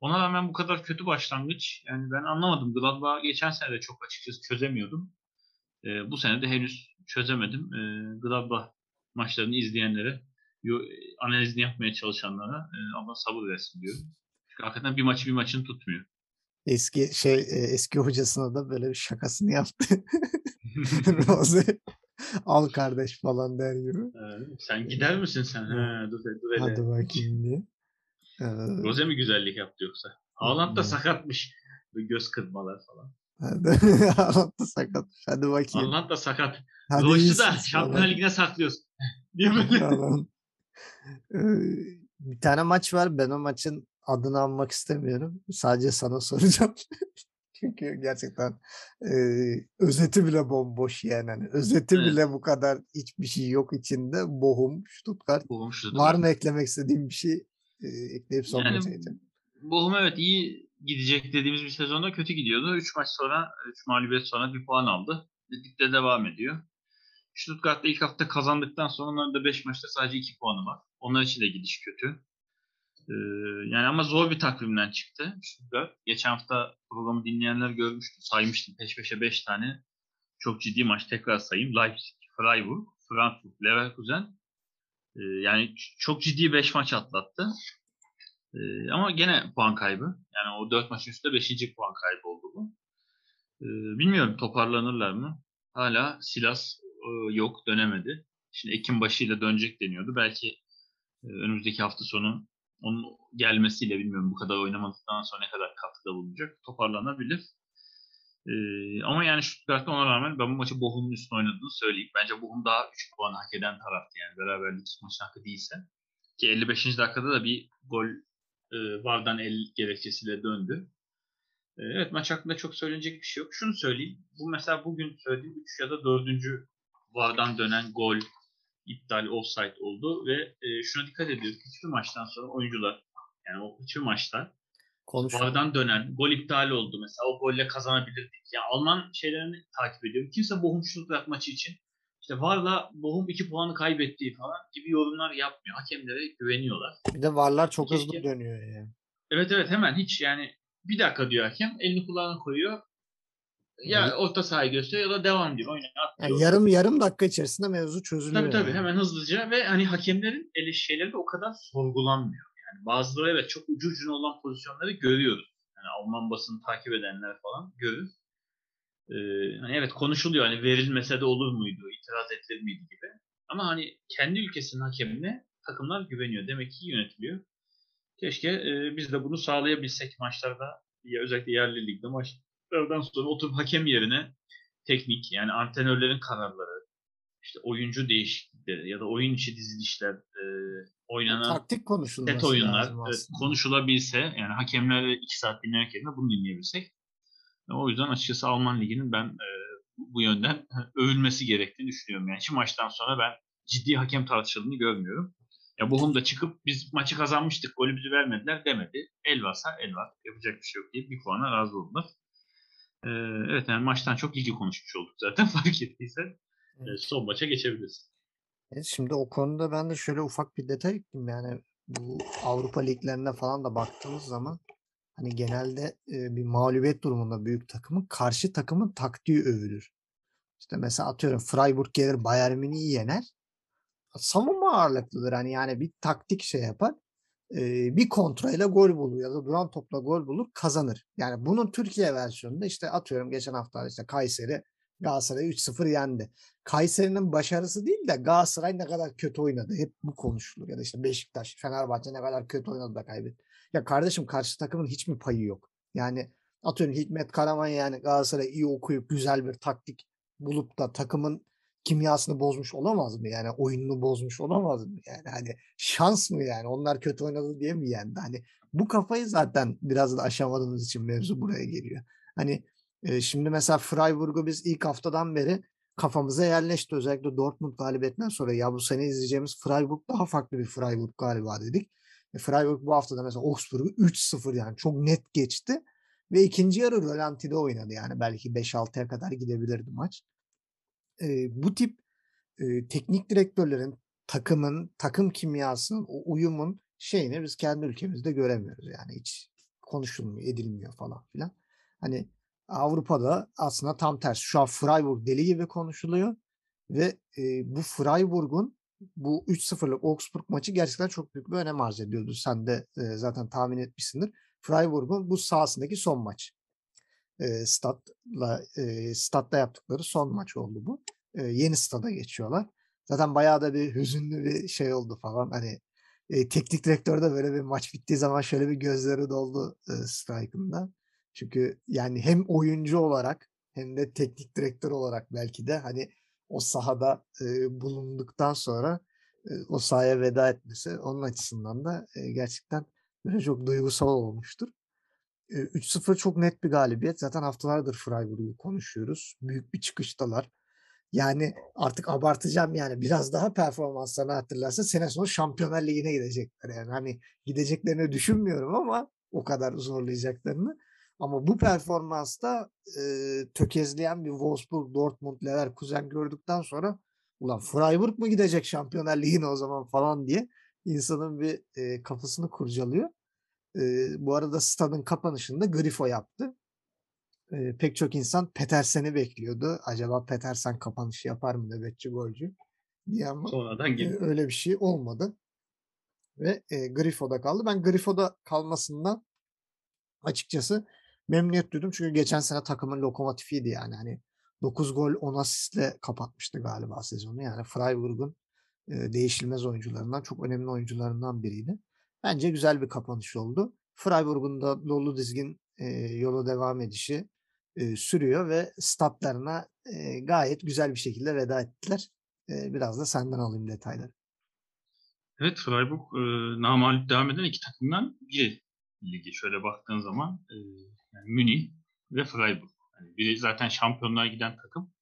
Ona rağmen bu kadar kötü başlangıç. Yani ben anlamadım. Gladbach geçen sene de çok açıkçası çözemiyordum. Ee, bu sene de henüz çözemedim. Ee, Gladbach maçlarını izleyenlere, analizini yapmaya çalışanlara e, Allah sabır versin diyorum. Çünkü hakikaten bir maçı bir maçını tutmuyor. Eski şey e, eski hocasına da böyle bir şakasını yaptı. Rose al kardeş falan der gibi. Ee, sen gider misin sen? Ha, dur, dur. Hadi bakayım diye. Ee, Rose mi güzellik yaptı yoksa? Haaland da sakatmış. Göz kırpmalar falan. Haaland da sakat. Hadi bakayım. Haaland da sakat. İyisin da falan. Şampiyonlar Ligi'ne saklıyoruz. diye böyle. Bir tane maç var. Ben o maçın adını anmak istemiyorum. Sadece sana soracağım. Çünkü gerçekten e, özeti bile bomboş yani. Hani özeti Evet. bile bu kadar hiçbir şey yok içinde. Bochum, Stuttgart. Boğulmuştu. Var mı eklemek istediğim bir şey? E, ekleyip son Yani. Bochum evet iyi gidecek dediğimiz bir sezonda kötü gidiyordu. 3 maç sonra, 3 mağlubiyet sonra bir puan aldı. Ligde devam ediyor. Stuttgart'ta ilk hafta kazandıktan sonra onların da 5 maçta sadece 2 puanı var. Onlar için de gidiş kötü. Ee, yani ama zor bir takvimden çıktı Stuttgart. Geçen hafta programı dinleyenler görmüştü. Saymıştım peş peşe 5 tane çok ciddi maç tekrar sayayım. Leipzig, Freiburg, Frankfurt, Leverkusen. Ee, yani çok ciddi 5 maç atlattı. Ee, ama gene puan kaybı. Yani o 4 maçın üstünde 5. puan kaybı oldu bu. Ee, bilmiyorum toparlanırlar mı? Hala Silas yok dönemedi. Şimdi Ekim başıyla dönecek deniyordu. Belki e, önümüzdeki hafta sonu onun gelmesiyle bilmiyorum bu kadar oynamadıktan sonra ne kadar katkıda bulunacak. Toparlanabilir. Ee, ama yani Stuttgart'ta ona rağmen ben bu maçı Bochum'un üstüne oynadığını söyleyeyim. Bence Bochum daha 3 puan hak eden taraftı yani beraberlik maçı hakkı değilse. Ki 55. dakikada da bir gol e, Vardan el gerekçesiyle döndü. E, evet maç hakkında çok söylenecek bir şey yok. Şunu söyleyeyim. Bu mesela bugün söylediğim 3 ya da 4. Vardan dönen gol iptal offside oldu ve e, şuna dikkat ediyoruz. Hiçbir maçtan sonra oyuncular yani o hiçbir maçta. Vardan dönen gol iptal oldu mesela. O golle kazanabilirdik. Yani Alman şeylerini takip ediyorum. Kimse Bochum Stuttgart maçı için işte Varla Bochum 2 puanı kaybettiği falan gibi yorumlar yapmıyor. Hakemlere güveniyorlar. Bir de varlar çok Keşke- hızlı dönüyor yani. Evet evet hemen hiç yani bir dakika diyor hakem elini kulağına koyuyor. Ya Evet. orta sahayı gösteriyor ya da devam diyor. Oyna at diyor. Yani yarım yarım dakika içerisinde mevzu çözülüyor. Tabii tabii yani. hemen hızlıca ve hani hakemlerin eli şeyleri de o kadar sorgulanmıyor. Yani bazıları evet çok ucu ucuna olan pozisyonları görüyoruz. Yani Alman basını takip edenler falan görür. Ee, hani evet konuşuluyor hani verilmese de olur muydu, itiraz edilir miydi gibi. Ama hani kendi ülkesinin hakemine takımlar güveniyor. Demek ki yönetiliyor. Keşke e, biz de bunu sağlayabilsek maçlarda. Ya, özellikle yerli ligde maçlardan sonra oturup hakem yerine teknik yani antrenörlerin kararları, işte oyuncu değişiklikleri ya da oyun içi dizilişler, e, oynanan Taktik konuşulması set oyunlar aslında. konuşulabilse yani hakemlerle iki saat dinlemek yerine bunu dinleyebilsek. E, O yüzden açıkçası Alman Ligi'nin ben e, bu yönden övülmesi gerektiğini düşünüyorum. Yani şu maçtan sonra ben ciddi hakem tartışıldığını görmüyorum. Ya Bochum da çıkıp biz maçı kazanmıştık, golü bizi vermediler demedi. El varsa el var, yapacak bir şey yok deyip bir puana razı oldular. E, evet yani maçtan çok ligi konuşmuş olduk zaten fark ettiysen. E, Evet. son maça geçebiliriz. Evet, şimdi o konuda ben de şöyle ufak bir detay ekleyeyim. Yani bu Avrupa liglerine falan da baktığımız zaman hani genelde e, bir mağlubiyet durumunda büyük takımın karşı takımın taktiği övülür. İşte mesela atıyorum Freiburg gelir Bayern Münih'i yener. Savunma ağırlıklıdır. Hani yani bir taktik şey yapar. E, bir kontrayla gol bulur ya da duran topla gol bulur kazanır. Yani bunun Türkiye versiyonunda işte atıyorum geçen hafta işte Kayseri Galatasaray'ı 3-0 yendi. Kayseri'nin başarısı değil de Galatasaray ne kadar kötü oynadı. Hep bu konuşulur. Ya da işte Beşiktaş, Fenerbahçe ne kadar kötü oynadı da kaybetti. Ya kardeşim karşı takımın hiç mi payı yok? Yani atıyorum Hikmet Karaman yani Galatasaray'ı iyi okuyup güzel bir taktik bulup da takımın kimyasını bozmuş olamaz mı? Yani oyununu bozmuş olamaz mı? Yani hani şans mı yani? Onlar kötü oynadı diye mi yendi? Hani bu kafayı zaten biraz da aşamadığımız için mevzu buraya geliyor. Hani e, şimdi mesela Freiburg'u biz ilk haftadan beri kafamıza yerleşti. Özellikle Dortmund galibiyetinden sonra ya bu sene izleyeceğimiz Freiburg daha farklı bir Freiburg galiba dedik. E, Freiburg bu hafta da mesela Augsburg'u 3-0 yani çok net geçti. Ve ikinci yarı rölantide oynadı yani belki 5-6'ya kadar gidebilirdi maç. E, bu tip e, teknik direktörlerin takımın, takım kimyasının, o uyumun şeyini biz kendi ülkemizde göremiyoruz yani hiç konuşulmuyor, edilmiyor falan filan. Hani Avrupa'da aslında tam tersi. Şu an Freiburg deli gibi konuşuluyor ve e, bu Freiburg'un bu 3-0'lık Augsburg maçı gerçekten çok büyük bir önem arz ediyordu. Sen de e, zaten tahmin etmişsindir. Freiburg'un bu sahasındaki son maç. E, statla, e, statta yaptıkları son maç oldu bu. E, yeni stada geçiyorlar. Zaten bayağı da bir hüzünlü bir şey oldu falan. Hani e, teknik direktör de böyle bir maç bittiği zaman şöyle bir gözleri doldu e, Strike'ında. Çünkü yani hem oyuncu olarak hem de teknik direktör olarak belki de hani o sahada e, bulunduktan sonra e, o sahaya veda etmesi onun açısından da e, gerçekten böyle çok duygusal olmuştur. E, 3-0 çok net bir galibiyet. Zaten haftalardır Freiburg'u konuşuyoruz. Büyük bir çıkıştalar. Yani artık abartacağım yani biraz daha performanslarını hatırlarsa sene sonu Şampiyonlar Ligi'ne gidecekler. Yani hani gideceklerini düşünmüyorum ama o kadar zorlayacaklarını. Ama bu performansta e, tökezleyen bir Wolfsburg, Dortmund, Leverkusen gördükten sonra ulan Freiburg mu gidecek Şampiyonlar Ligi'ne o zaman falan diye insanın bir e, kafasını kurcalıyor. E, bu arada stadın kapanışında Grifo yaptı. E, pek çok insan Petersen'i bekliyordu. Acaba Petersen kapanışı yapar mı nöbetçi golcü diye ama Sonradan e, geldi. öyle bir şey olmadı. Ve e, Grifo'da kaldı. Ben Grifo'da kalmasından açıkçası memnuniyet duydum. Çünkü geçen sene takımın lokomotifiydi yani. Hani 9 gol 10 asistle kapatmıştı galiba sezonu. Yani Freiburg'un e, değişilmez oyuncularından, çok önemli oyuncularından biriydi. Bence güzel bir kapanış oldu. Freiburg'un da dolu dizgin e, yola devam edişi e, sürüyor ve statlarına e, gayet güzel bir şekilde veda ettiler. E, biraz da senden alayım detayları. Evet Freiburg e, namalip devam eden iki takımdan biri ligi. Şöyle baktığın zaman e, yani Münih ve Freiburg. Yani biri zaten şampiyonluğa giden takım.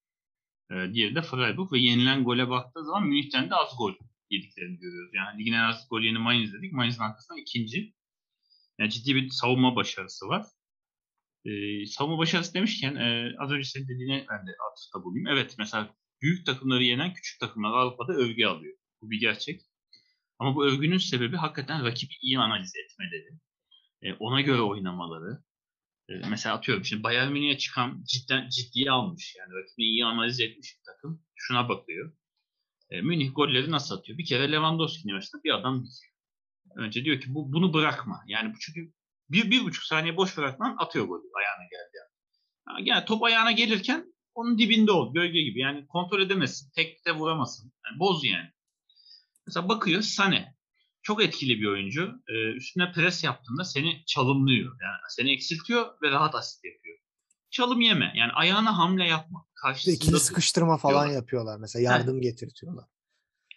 E, diğeri de Freiburg ve yenilen gole baktığı zaman Münih'ten de az gol yediklerini görüyoruz. Yani ligin en az gol yeni Mainz dedik. Mainz'ın arkasından ikinci. Yani ciddi bir savunma başarısı var. E, savunma başarısı demişken e, az önce senin dediğine ben de atıfta bulunayım. Evet mesela büyük takımları yenen küçük takımlar Avrupa'da övgü alıyor. Bu bir gerçek. Ama bu övgünün sebebi hakikaten rakibi iyi analiz etmeleri. E, ona göre oynamaları. E, mesela atıyorum şimdi Bayern Münih'e çıkan cidden ciddiye almış. Yani rakibi iyi analiz etmiş bir takım. Şuna bakıyor. E, Münih golleri nasıl atıyor? Bir kere Lewandowski'nin başında bir adam dikiyor. Önce diyor ki bu bunu bırakma. Yani çünkü bir, bir buçuk saniye boş bırakman atıyor golü ayağına geldi. Yani. yani top ayağına gelirken onun dibinde ol. Gölge gibi. Yani kontrol edemezsin. Tek de vuramazsın. Yani boz yani. Mesela bakıyor Sane. Çok etkili bir oyuncu. Ee, üstüne pres yaptığında seni çalımlıyor. Yani seni eksiltiyor ve rahat asist yapıyor. Çalım yeme. Yani ayağına hamle yapma. Karşısında İkili sıkıştırma falan diyorlar. yapıyorlar. Mesela yardım getirtiyorlar.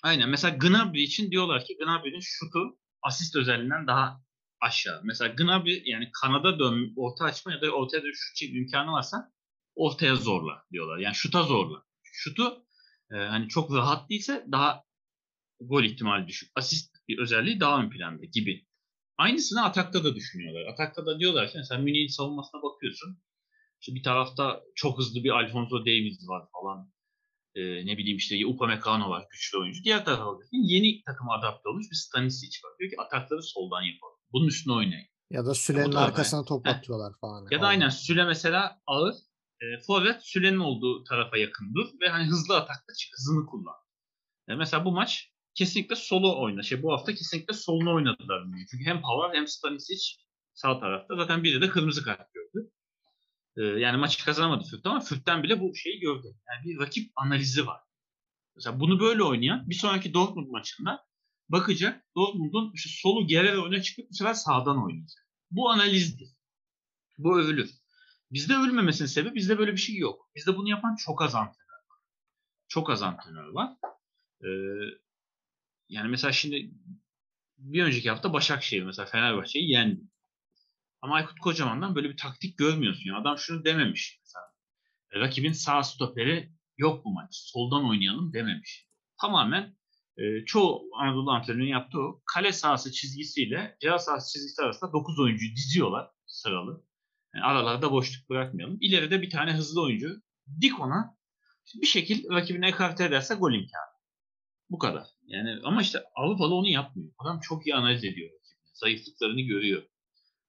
Aynen. Mesela Gnabry için diyorlar ki Gnabry'nin şutu asist özelliğinden daha aşağı. Mesela Gnabry yani kanada dön, orta açma ya da ortaya dön şut imkanı varsa ortaya zorla diyorlar. Yani şuta zorla. Şutu e, hani çok rahat değilse daha gol ihtimali düşük. Asist bir özelliği daha ön planda gibi. Aynısını atakta da düşünüyorlar. Atakta da diyorlar ki mesela Münih'in savunmasına bakıyorsun. İşte bir tarafta çok hızlı bir Alfonso Davies var falan. Ee, ne bileyim işte Upamecano var güçlü oyuncu. Diğer bakıyorsun yeni takıma adapte olmuş bir Stanisic var. Diyor ki atakları soldan yapalım. Bunun üstüne oynayın. Ya da Süle'nin arkasına top Heh. atıyorlar falan. Ya da aynen Süle mesela ağır. E, forvet Süle'nin olduğu tarafa yakın dur ve hani hızlı atakta çık, hızını kullan. E, mesela bu maç kesinlikle solo oyna. Şey bu hafta kesinlikle solunu oynadılar. Çünkü hem Pavard hem Stanisic sağ tarafta. Zaten biri de kırmızı kart gördü. E, yani maçı kazanamadı Fürt ama Fürt'ten bile bu şeyi gördü. Yani bir rakip analizi var. Mesela bunu böyle oynayan bir sonraki Dortmund maçında bakacak Dortmund'un işte solu geri öne çıkıp bu sefer sağdan oynayacak. Bu analizdir. Bu övülür. Bizde övülmemesinin sebebi bizde böyle bir şey yok. Bizde bunu yapan çok az antrenör var. Çok az antrenör var. Ee, yani mesela şimdi bir önceki hafta Başakşehir mesela Fenerbahçe'yi yendi. Ama Aykut Kocaman'dan böyle bir taktik görmüyorsun. Yani adam şunu dememiş. Mesela rakibin sağ stoperi yok bu maç. Soldan oynayalım dememiş. Tamamen e, çoğu Anadolu antrenörünün yaptığı o kale sahası çizgisiyle ceza sahası çizgisi arasında 9 oyuncuyu diziyorlar sıralı. Yani aralarda boşluk bırakmayalım. İleride bir tane hızlı oyuncu dik ona bir şekil rakibine ekarte ederse gol imkanı. Bu kadar. Yani ama işte Avrupalı onu yapmıyor. Adam çok iyi analiz ediyor rakibini. Zayıflıklarını görüyor.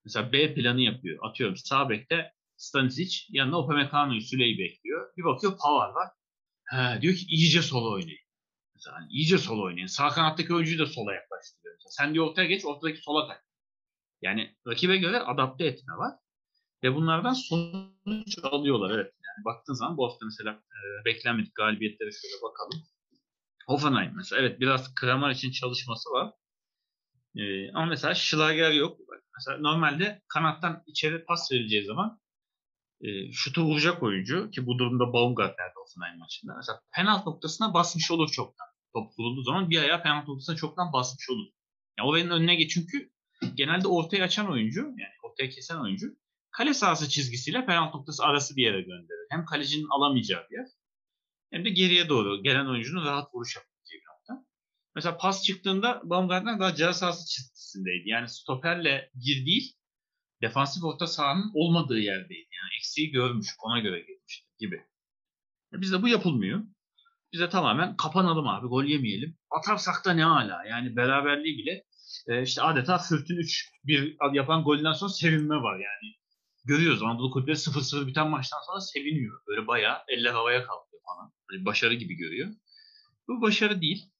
Mesela B planı yapıyor. Atıyorum sağ bekte Stanisic yanına Upamecano'yu Süleyi bekliyor. Bir bakıyor Pavard var. He, diyor ki iyice sola oynayın. Mesela hani iyice sola oynayın. Sağ kanattaki oyuncuyu da sola yaklaştırıyor. Mesela sen diyor ortaya geç, ortadaki sola kay. Yani rakibe göre adapte etme var. Ve bunlardan sonuç alıyorlar. Evet. Yani baktığın zaman bu hafta mesela e, beklenmedik galibiyetlere şöyle bakalım. Hoffenheim mesela. Evet biraz Kramer için çalışması var. E, ama mesela Schlager yok. Mesela normalde kanattan içeri pas verileceği zaman e, şutu vuracak oyuncu ki bu durumda Baumgart nerede Hoffenheim maçında. Mesela penaltı noktasına basmış olur çoktan top vurulduğu zaman bir ayağı penaltı noktasına çoktan basmış olur. Yani olayın önüne geç çünkü genelde ortaya açan oyuncu yani ortaya kesen oyuncu kale sahası çizgisiyle penaltı noktası arası bir yere gönderir. Hem kalecinin alamayacağı bir yer hem de geriye doğru gelen oyuncunun rahat vuruş nokta. Mesela pas çıktığında Baumgartner daha ceza sahası çizgisindeydi. Yani stoperle bir değil defansif orta sahanın olmadığı yerdeydi. Yani eksiği görmüş ona göre girmişti gibi. E bizde bu yapılmıyor. Bize tamamen kapanalım abi gol yemeyelim. Atarsak da ne hala yani beraberliği bile e, işte adeta Fürt'ün 3-1 yapan golden sonra sevinme var yani. Görüyoruz Anadolu kulüpleri 0-0 biten maçtan sonra seviniyor. Böyle bayağı eller havaya kalkıyor falan. Böyle başarı gibi görüyor. Bu başarı değil.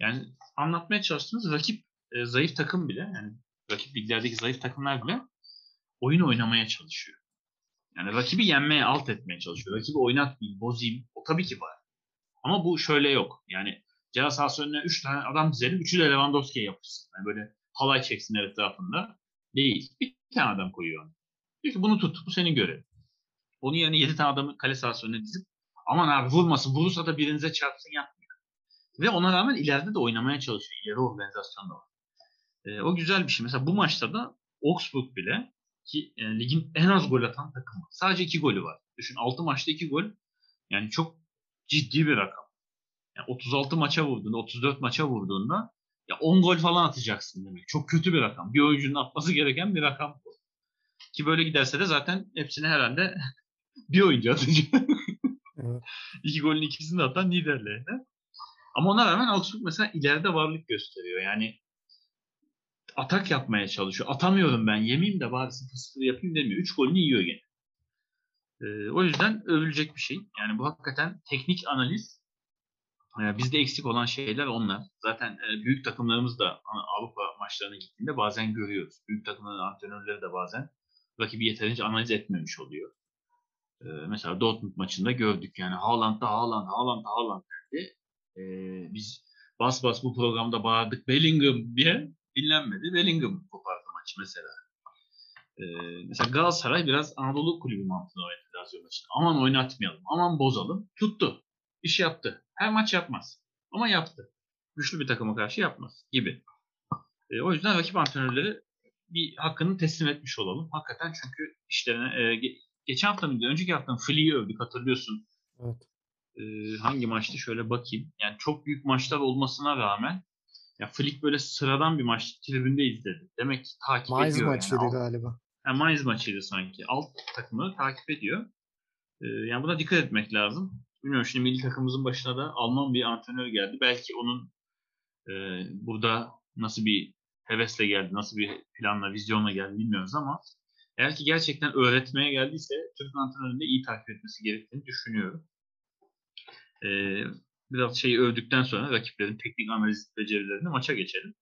Yani anlatmaya çalıştığımız rakip e, zayıf takım bile yani rakip liglerdeki zayıf takımlar bile oyun oynamaya çalışıyor. Yani rakibi yenmeye, alt etmeye çalışıyor. Rakibi oynatmayayım, bozayım. O tabii ki var. Ama bu şöyle yok. Yani ceza sahası önüne 3 tane adam dizelim. Üçü de Lewandowski'ye yapışsın. Yani böyle halay çeksin etrafında. Değil. Bir tane adam koyuyor. Diyor ki bunu tut. Bu senin görevin. Onun yerine 7 tane adamı kale sahası önüne dizip aman abi vurmasın. Vurursa da birinize çarpsın yapmıyor. Ve ona rağmen ileride de oynamaya çalışıyor. İleri organizasyon da var. E, o güzel bir şey. Mesela bu maçta da Augsburg bile ki yani ligin en az gol atan takımı. Sadece 2 golü var. Düşün 6 maçta 2 gol. Yani çok ciddi bir rakam. Yani 36 maça vurduğunda, 34 maça vurduğunda ya 10 gol falan atacaksın demek. Çok kötü bir rakam. Bir oyuncunun atması gereken bir rakam bu. Ki böyle giderse de zaten hepsini herhalde bir oyuncu atacak. Evet. İki golün ikisini de atan liderlerine. Ama ona rağmen Augsburg mesela ileride varlık gösteriyor. Yani atak yapmaya çalışıyor. Atamıyorum ben yemeyeyim de bari 0-0 yapayım demiyor. 3 golünü yiyor gene. Ee, o yüzden övülecek bir şey. Yani bu hakikaten teknik analiz e, bizde eksik olan şeyler onlar. Zaten e, büyük takımlarımız da Avrupa maçlarına gittiğinde bazen görüyoruz. Büyük takımların antrenörleri de bazen rakibi yeterince analiz etmemiş oluyor. Ee, mesela Dortmund maçında gördük yani Haaland'da Haaland, Haaland, Haaland dedi. Ee, biz bas bas bu programda bağırdık Bellingham diye dinlenmedi. Bellingham kopardı maçı mesela. Ee, mesela Galatasaray biraz Anadolu kulübü mantığında oynadı Lazio maçını. Aman oynatmayalım, aman bozalım. Tuttu. İş yaptı. Her maç yapmaz. Ama yaptı. Güçlü bir takıma karşı yapmaz gibi. Ee, o yüzden rakip antrenörleri bir hakkını teslim etmiş olalım. Hakikaten çünkü işlerine e, ge- geçen hafta mıydı? Önceki hafta Flick'i övdük hatırlıyorsun. Evet. Ee, hangi maçtı? Şöyle bakayım. Yani çok büyük maçlar olmasına rağmen ya Flick böyle sıradan bir maç tribünde izledi. Demek ki takip Mainz ediyor. maçıydı yani. galiba. Yani Mainz maçıydı sanki. Alt takımları takip ediyor. Ee, yani buna dikkat etmek lazım. Bilmiyorum şimdi milli takımımızın başına da Alman bir antrenör geldi. Belki onun e, burada nasıl bir hevesle geldi, nasıl bir planla, vizyonla geldi bilmiyoruz ama eğer ki gerçekten öğretmeye geldiyse Türk antrenörünün de iyi takip etmesi gerektiğini düşünüyorum. Ee, biraz şeyi övdükten sonra rakiplerin teknik analiz becerilerini maça geçelim.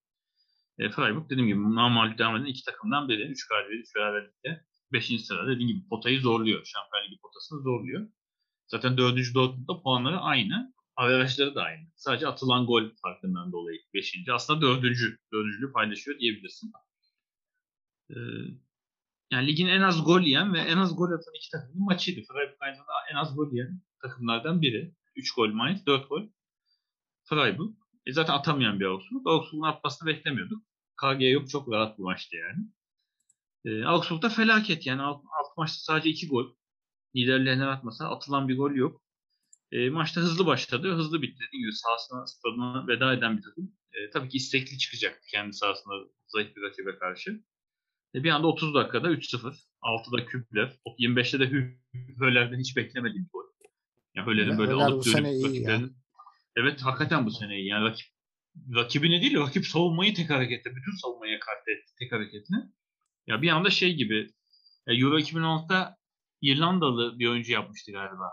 E, Freiburg dediğim gibi namalip devam eden iki takımdan biri. 3 galibiyet, 3 beraberlikte 5. sırada dediğim gibi potayı zorluyor. Şampiyonlar Ligi potasını zorluyor. Zaten 4. Dortmund'da puanları aynı. Averajları da aynı. Sadece atılan gol farkından dolayı 5. Aslında 4. Dördüncülüğü paylaşıyor diyebilirsin. Ee, yani ligin en az gol yiyen ve en az gol atan iki takımın maçıydı. Freiburg aynı en az gol yiyen takımlardan biri. 3 gol Mainz, 4 gol Freiburg. E zaten atamayan bir Augsburg. Augsburg'un atmasını beklemiyorduk. KG yok çok rahat bir maçtı yani. E, Augsburg'da felaket yani alt, maçta sadece 2 gol. Liderlerine atmasa atılan bir gol yok. E, maçta hızlı başladı, hızlı bitti. Dediğim gibi sahasına, stadına veda eden bir takım. E, tabii ki istekli çıkacak kendi sahasında zayıf bir rakibe karşı. E, bir anda 30 dakikada 3-0. 6'da Kübler. 25'te de Hübler'den hiç beklemediğim gol. Ya Höller'in böyle Höller alıp dönüp rakiplerin Evet hakikaten bu sene iyi. Yani rakip, rakibine değil rakip savunmayı tek harekette, bütün savunmayı kart etti tek hareketine. Ya bir anda şey gibi ya Euro 2016'da İrlandalı bir oyuncu yapmıştı galiba.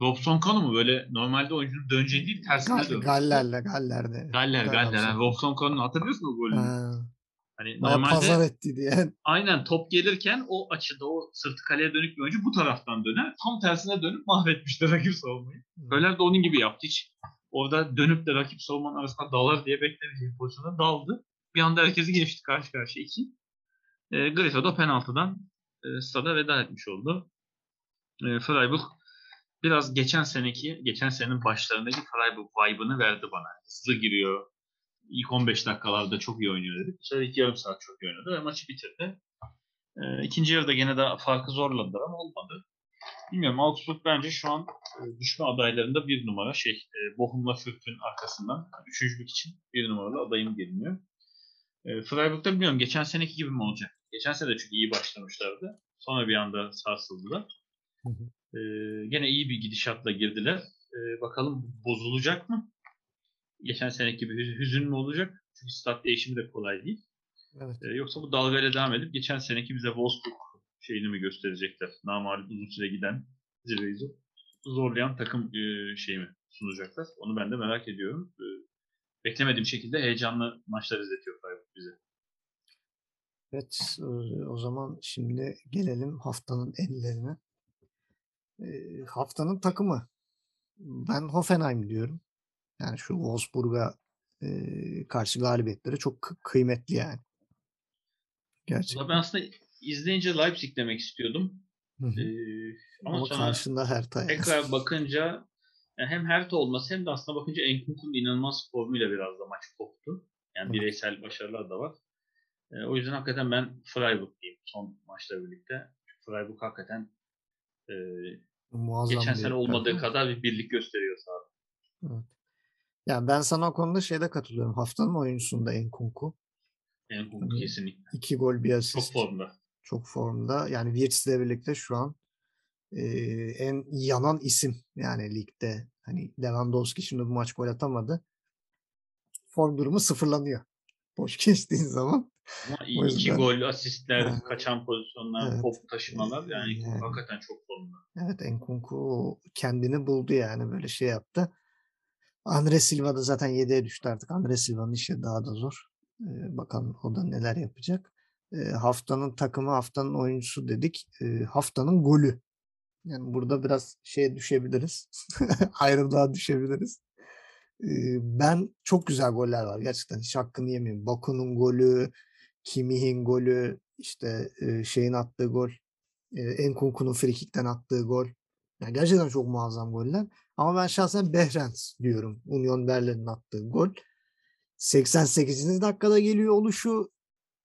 Robson Kanu mu böyle normalde oyuncunun döneceği değil tersine Gal- dönmüş. Galler'le, Galler'de. Galler, Galler. Yani Robson Kanu'nu hatırlıyorsun mu golünü? Ha, Hani bayağı normalde pazar etti diye. aynen top gelirken o açıda o sırtı kaleye dönük bir oyuncu bu taraftan döner. Tam tersine dönüp mahvetmişti rakip savunmayı. Höller de onun gibi yaptı. Hiç orada dönüp de rakip savunmanın arasında dalar diye beklemediği bir pozisyona daldı. Bir anda herkesi geçti karşı karşıya iki. E, Grifo da penaltıdan e, stada veda etmiş oldu. E, Freiburg biraz geçen seneki, geçen senenin başlarındaki Freiburg vibe'ını verdi bana. Hızlı giriyor. İlk 15 dakikalarda çok iyi oynuyor dedik. Sonra ilk yarım saat çok iyi oynadı ve maçı bitirdi. E, ikinci yarıda gene de farkı zorladılar ama olmadı. Bilmiyorum Augsburg bence şu an e, düşme adaylarında bir numara şey e, Bochum'la Fürth'ün arkasından üçüncülük için bir numaralı adayım geliniyor. E, Freiburg'da bilmiyorum geçen seneki gibi mi olacak? Geçen sene de çünkü iyi başlamışlardı. Sonra bir anda sarsıldılar. Hı hı. E, gene iyi bir gidişatla girdiler. E, bakalım bozulacak mı? Geçen seneki gibi hüz- hüzün mü olacak? Çünkü stat değişimi de kolay değil. Evet. E, yoksa bu dalgayla devam edip geçen seneki bize Wolfsburg şeyini mi gösterecekler? Namalip uzun süre giden zirveyi zor- zorlayan takım e, mi sunacaklar? Onu ben de merak ediyorum. E, beklemediğim şekilde heyecanlı maçlar izletiyor Freiburg bize. Evet, e, o zaman şimdi gelelim haftanın ellerine. E, haftanın takımı. Ben Hoffenheim diyorum. Yani şu Wolfsburg'a e, karşı galibiyetleri çok kı- kıymetli yani. Gerçekten. Ben aslında izleyince Leipzig demek istiyordum. Hı hı. E, ama, Ama sonra karşında Hertha. tekrar bakınca yani hem Hertha olması hem de aslında bakınca Enkunku'nun inanılmaz formuyla biraz da maç koptu. Yani Evet. bireysel başarılar da var. E, o yüzden hakikaten ben Freiburg diyeyim son maçla birlikte. Freiburg hakikaten e, Muazzam geçen sene olmadığı kadar bir birlik gösteriyor sahada. Evet. Yani ben sana o konuda şeyde katılıyorum. Haftanın oyuncusunda Enkunku. Enkunku Hı. kesinlikle. İki gol bir Çok asist. formda. Çok formda. Yani Wirtz'le birlikte şu an e, en yanan isim yani ligde. Hani Lewandowski şimdi bu maç gol atamadı. Form durumu sıfırlanıyor. Boş geçtiğin zaman. Ama O iki yüzden- gol, asistler, Evet. kaçan pozisyonlar, Evet. top taşımalar yani Yani. hakikaten çok formda. Evet Enkunku kendini buldu yani böyle şey yaptı. Andre Silva da zaten 7'ye düştü artık. Andre Silva'nın işi daha da zor. Ee, bakalım o da neler yapacak. Ee, haftanın takımı, haftanın oyuncusu dedik. Ee, haftanın golü. Yani burada biraz şeye düşebiliriz. Ayrılığa düşebiliriz. Ee, ben çok güzel goller var. Gerçekten hiç hakkını yemeyeyim. Baku'nun golü, Kimih'in golü, işte e, şeyin attığı gol, e, Enkunku'nun frikikten attığı gol. Yani gerçekten çok muazzam goller. Ama ben şahsen Behrens diyorum. Union Berlin'in attığı gol. 88. dakikada geliyor oluşu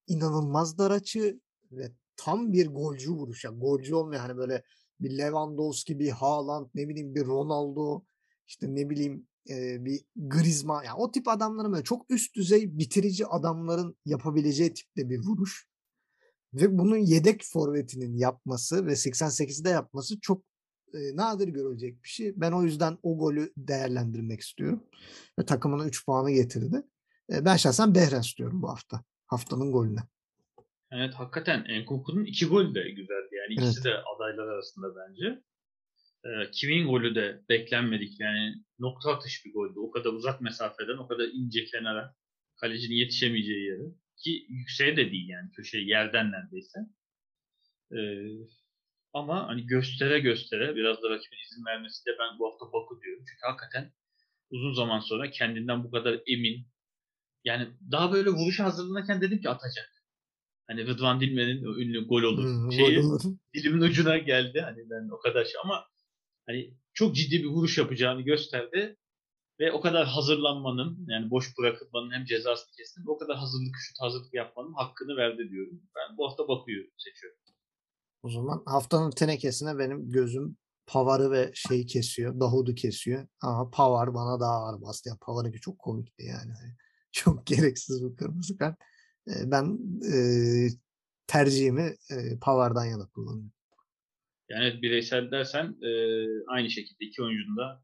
inanılmaz dar açı ve tam bir golcü vuruş. Yani golcü olmayan hani böyle bir Lewandowski, bir Haaland, ne bileyim bir Ronaldo, işte ne bileyim e, bir Griezmann. Yani o tip adamların böyle çok üst düzey bitirici adamların yapabileceği tipte bir vuruş. Ve bunun yedek forvetinin yapması ve 88'de yapması çok e, nadir görülecek bir şey. Ben o yüzden o golü değerlendirmek istiyorum. Ve takımına 3 puanı getirdi. E, ben şahsen Behrens diyorum bu hafta. Haftanın golüne. Evet hakikaten Enkunku'nun iki golü de güzeldi. Yani ikisi Evet. de adaylar arasında bence. Ee, Kim'in golü de beklenmedik. Yani nokta atış bir goldü. O kadar uzak mesafeden, o kadar ince kenara kalecinin yetişemeyeceği yere. Ki yükseğe de değil yani. Köşe yerden neredeyse. Ama hani göstere göstere biraz da rakibin izin vermesi de ben bu hafta Baku diyorum. Çünkü hakikaten uzun zaman sonra kendinden bu kadar emin. Yani daha böyle vuruşa hazırlanırken dedim ki atacak. Hani Rıdvan Dilmen'in ünlü gol olur. Şeyi, dilimin ucuna geldi. Hani ben o kadar şey ama hani çok ciddi bir vuruş yapacağını gösterdi. Ve o kadar hazırlanmanın yani boş bırakılmanın hem cezasını kestim o kadar hazırlık şut hazırlık yapmanın hakkını verdi diyorum. Ben bu hafta Baku'yu seçiyorum. O zaman haftanın tenekesine benim gözüm Pavar'ı ve şeyi kesiyor. Davud'u kesiyor. Ama Pavar bana daha ağır bastı. Yani Pavar'ınki çok komikti yani. Hani Çok gereksiz bir kırmızı kart. Ben e, tercihimi e, Pavar'dan yana kullanıyorum. Yani bireysel dersen e, aynı şekilde iki oyuncunun da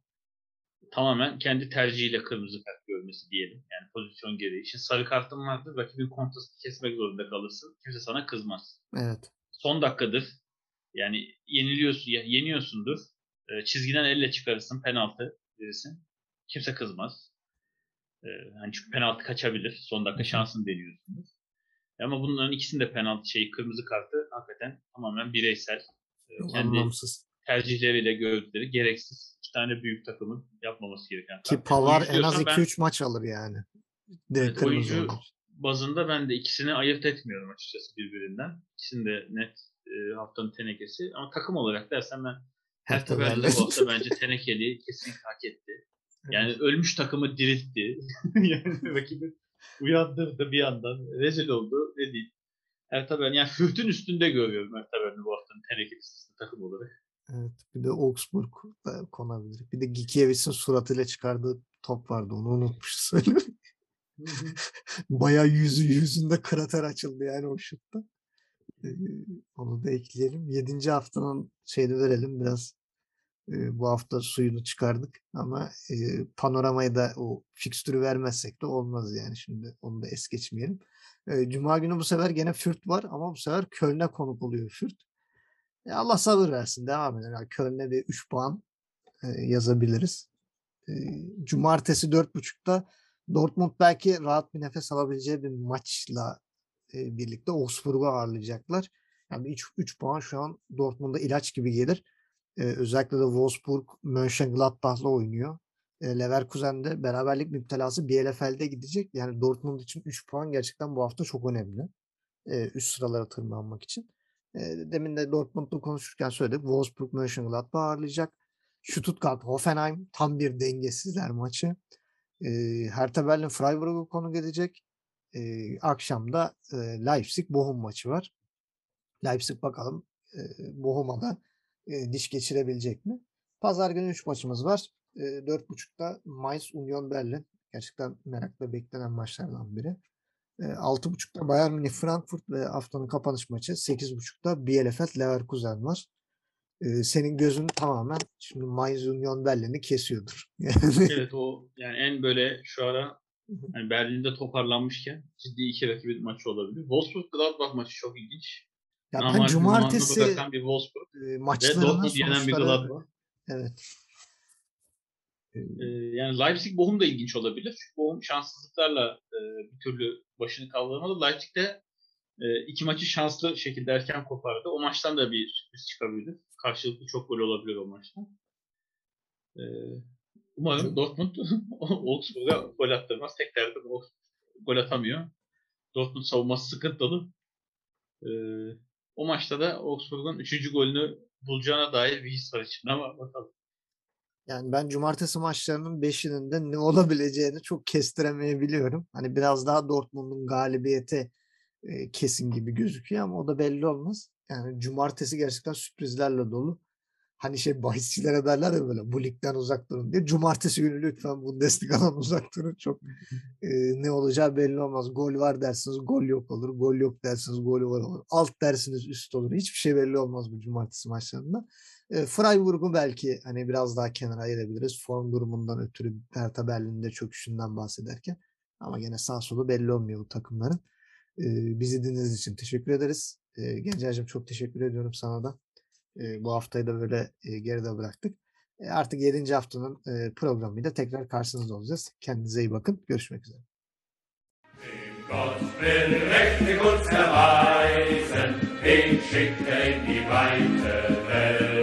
tamamen kendi tercihiyle kırmızı kart görmesi diyelim. Yani pozisyon gereği. Şimdi sarı kartın vardır. Rakibin kontrasını kesmek zorunda kalırsın. Kimse sana kızmaz. Evet. Son dakikadır. Yani yeniliyorsun, yeniyorsundur. E, çizgiden elle çıkarırsın. Penaltı verirsin. Kimse kızmaz. E, hani çünkü penaltı kaçabilir. Son dakika şansını deniyorsundur. Ama bunların ikisinin de penaltı şeyi kırmızı kartı hakikaten tamamen bireysel. E, kendi anlamsız. tercihleriyle gördükleri gereksiz iki tane büyük takımın yapmaması gereken. Ki. Pavar en az diyorsan ben 2-3 maç alır yani. Direkt Evet, oyuncu- olur. Bazında ben de ikisini ayırt etmiyorum açıkçası birbirinden. İkisini de net e, haftanın tenekesi. Ama takım olarak dersen ben Hertha Berlin de bu hafta bence tenekeli kesinlikle hak etti. Yani ölmüş takımı diriltti. yani rakibi uyandırdı bir yandan. Rezil oldu. Ne diyeyim. Hertha Berlin. Yani Fürth'ün üstünde görüyorum Hertha Berlin'i bu haftanın teneke listesinde takım olarak. Evet. Bir de Augsburg konabilir. Bir de Gikiewicz'in suratıyla çıkardığı top vardı. Onu unutmuş söylemek. Bayağı yüzü yüzünde krater açıldı yani o şutta. Onu da ekleyelim. Yedinci haftanın şeyini verelim biraz. bu hafta suyunu çıkardık ama panoramayı da o fikstürü vermezsek de olmaz yani şimdi onu da es geçmeyelim. Cuma günü bu sefer gene Fürt var ama bu sefer Köln'e konuk oluyor Fürt. E, Allah sabır versin devam edelim. Yani Köln'e bir 3 puan yazabiliriz. Cumartesi 4.30'da Dortmund belki rahat bir nefes alabileceği bir maçla e, birlikte Augsburg'u ağırlayacaklar. Yani 3, 3 puan şu an Dortmund'a ilaç gibi gelir. E, özellikle de Wolfsburg Mönchengladbach'la oynuyor. E, Leverkusen de beraberlik müptelası Bielefeld'e gidecek. Yani Dortmund için 3 puan gerçekten bu hafta çok önemli. E, üst sıralara tırmanmak için. E, demin de Dortmund'la konuşurken söyledik. Wolfsburg Mönchengladbach ağırlayacak. Stuttgart Hoffenheim tam bir dengesizler maçı. E, Hertha Berlin Freiburg'u konuk edecek. E, akşamda e, Leipzig Bochum maçı var. Leipzig bakalım e, Bochum'a da e, diş geçirebilecek mi? Pazar günü 3 maçımız var. E, 4.30'da Mainz Union Berlin. Gerçekten merakla beklenen maçlardan biri. E, 6.30'da Bayern Münih Frankfurt ve haftanın kapanış maçı 8.30'da Bielefeld Leverkusen var. E, senin gözün tamamen şimdi Mainz Union Berlin'i kesiyordur. Evet o yani en böyle şu ara yani Berlin'de toparlanmışken ciddi iki rakibin maçı olabilir. Wolfsburg Gladbach maçı çok ilginç. ya ben cumartesi zamanını bırakan bir Wolfsburg e, maçlarının yenen bir sonuçları Gladbach. evet. Ee, yani Leipzig Bochum da ilginç olabilir. Çünkü Bochum şanssızlıklarla e, bir türlü başını kaldıramadı. Leipzig de e, iki maçı şanslı şekilde erken kopardı. O maçtan da bir sürpriz çıkabilir. Karşılıklı çok gol olabilir o maçtan. E, umarım Dortmund Augsburg'a gol attırmaz. Tek derdim o gol atamıyor. Dortmund savunması sıkıntılı. E, o maçta da Augsburg'un üçüncü golünü bulacağına dair bir his var içimde ama bakalım. Yani ben cumartesi maçlarının beşinin de ne olabileceğini çok kestiremeyebiliyorum. Hani biraz daha Dortmund'un galibiyeti e, kesin gibi gözüküyor ama o da belli olmaz. Yani cumartesi gerçekten sürprizlerle dolu. Hani şey bahisçilere derler ya böyle bu ligden uzak durun diye. Cumartesi günü lütfen Bundesliga'dan uzak durun. Çok e, ne olacağı belli olmaz. Gol var dersiniz gol yok olur. Gol yok dersiniz gol var olur. Alt dersiniz üst olur. Hiçbir şey belli olmaz bu cumartesi maçlarında. E, Freiburg'u belki hani biraz daha kenara ayırabiliriz. Form durumundan ötürü Hertha Berlin'de çöküşünden bahsederken. Ama gene sağ solu belli olmuyor bu takımların. E, bizi dinlediğiniz için teşekkür ederiz. E, Gencer'cim çok teşekkür ediyorum sana da. E, bu haftayı da böyle e, geride bıraktık. E, artık 7. haftanın e, programıyla tekrar karşınızda olacağız. Kendinize iyi bakın. Görüşmek üzere. Gott will mächtig uns erweisen, den schickt er in die weite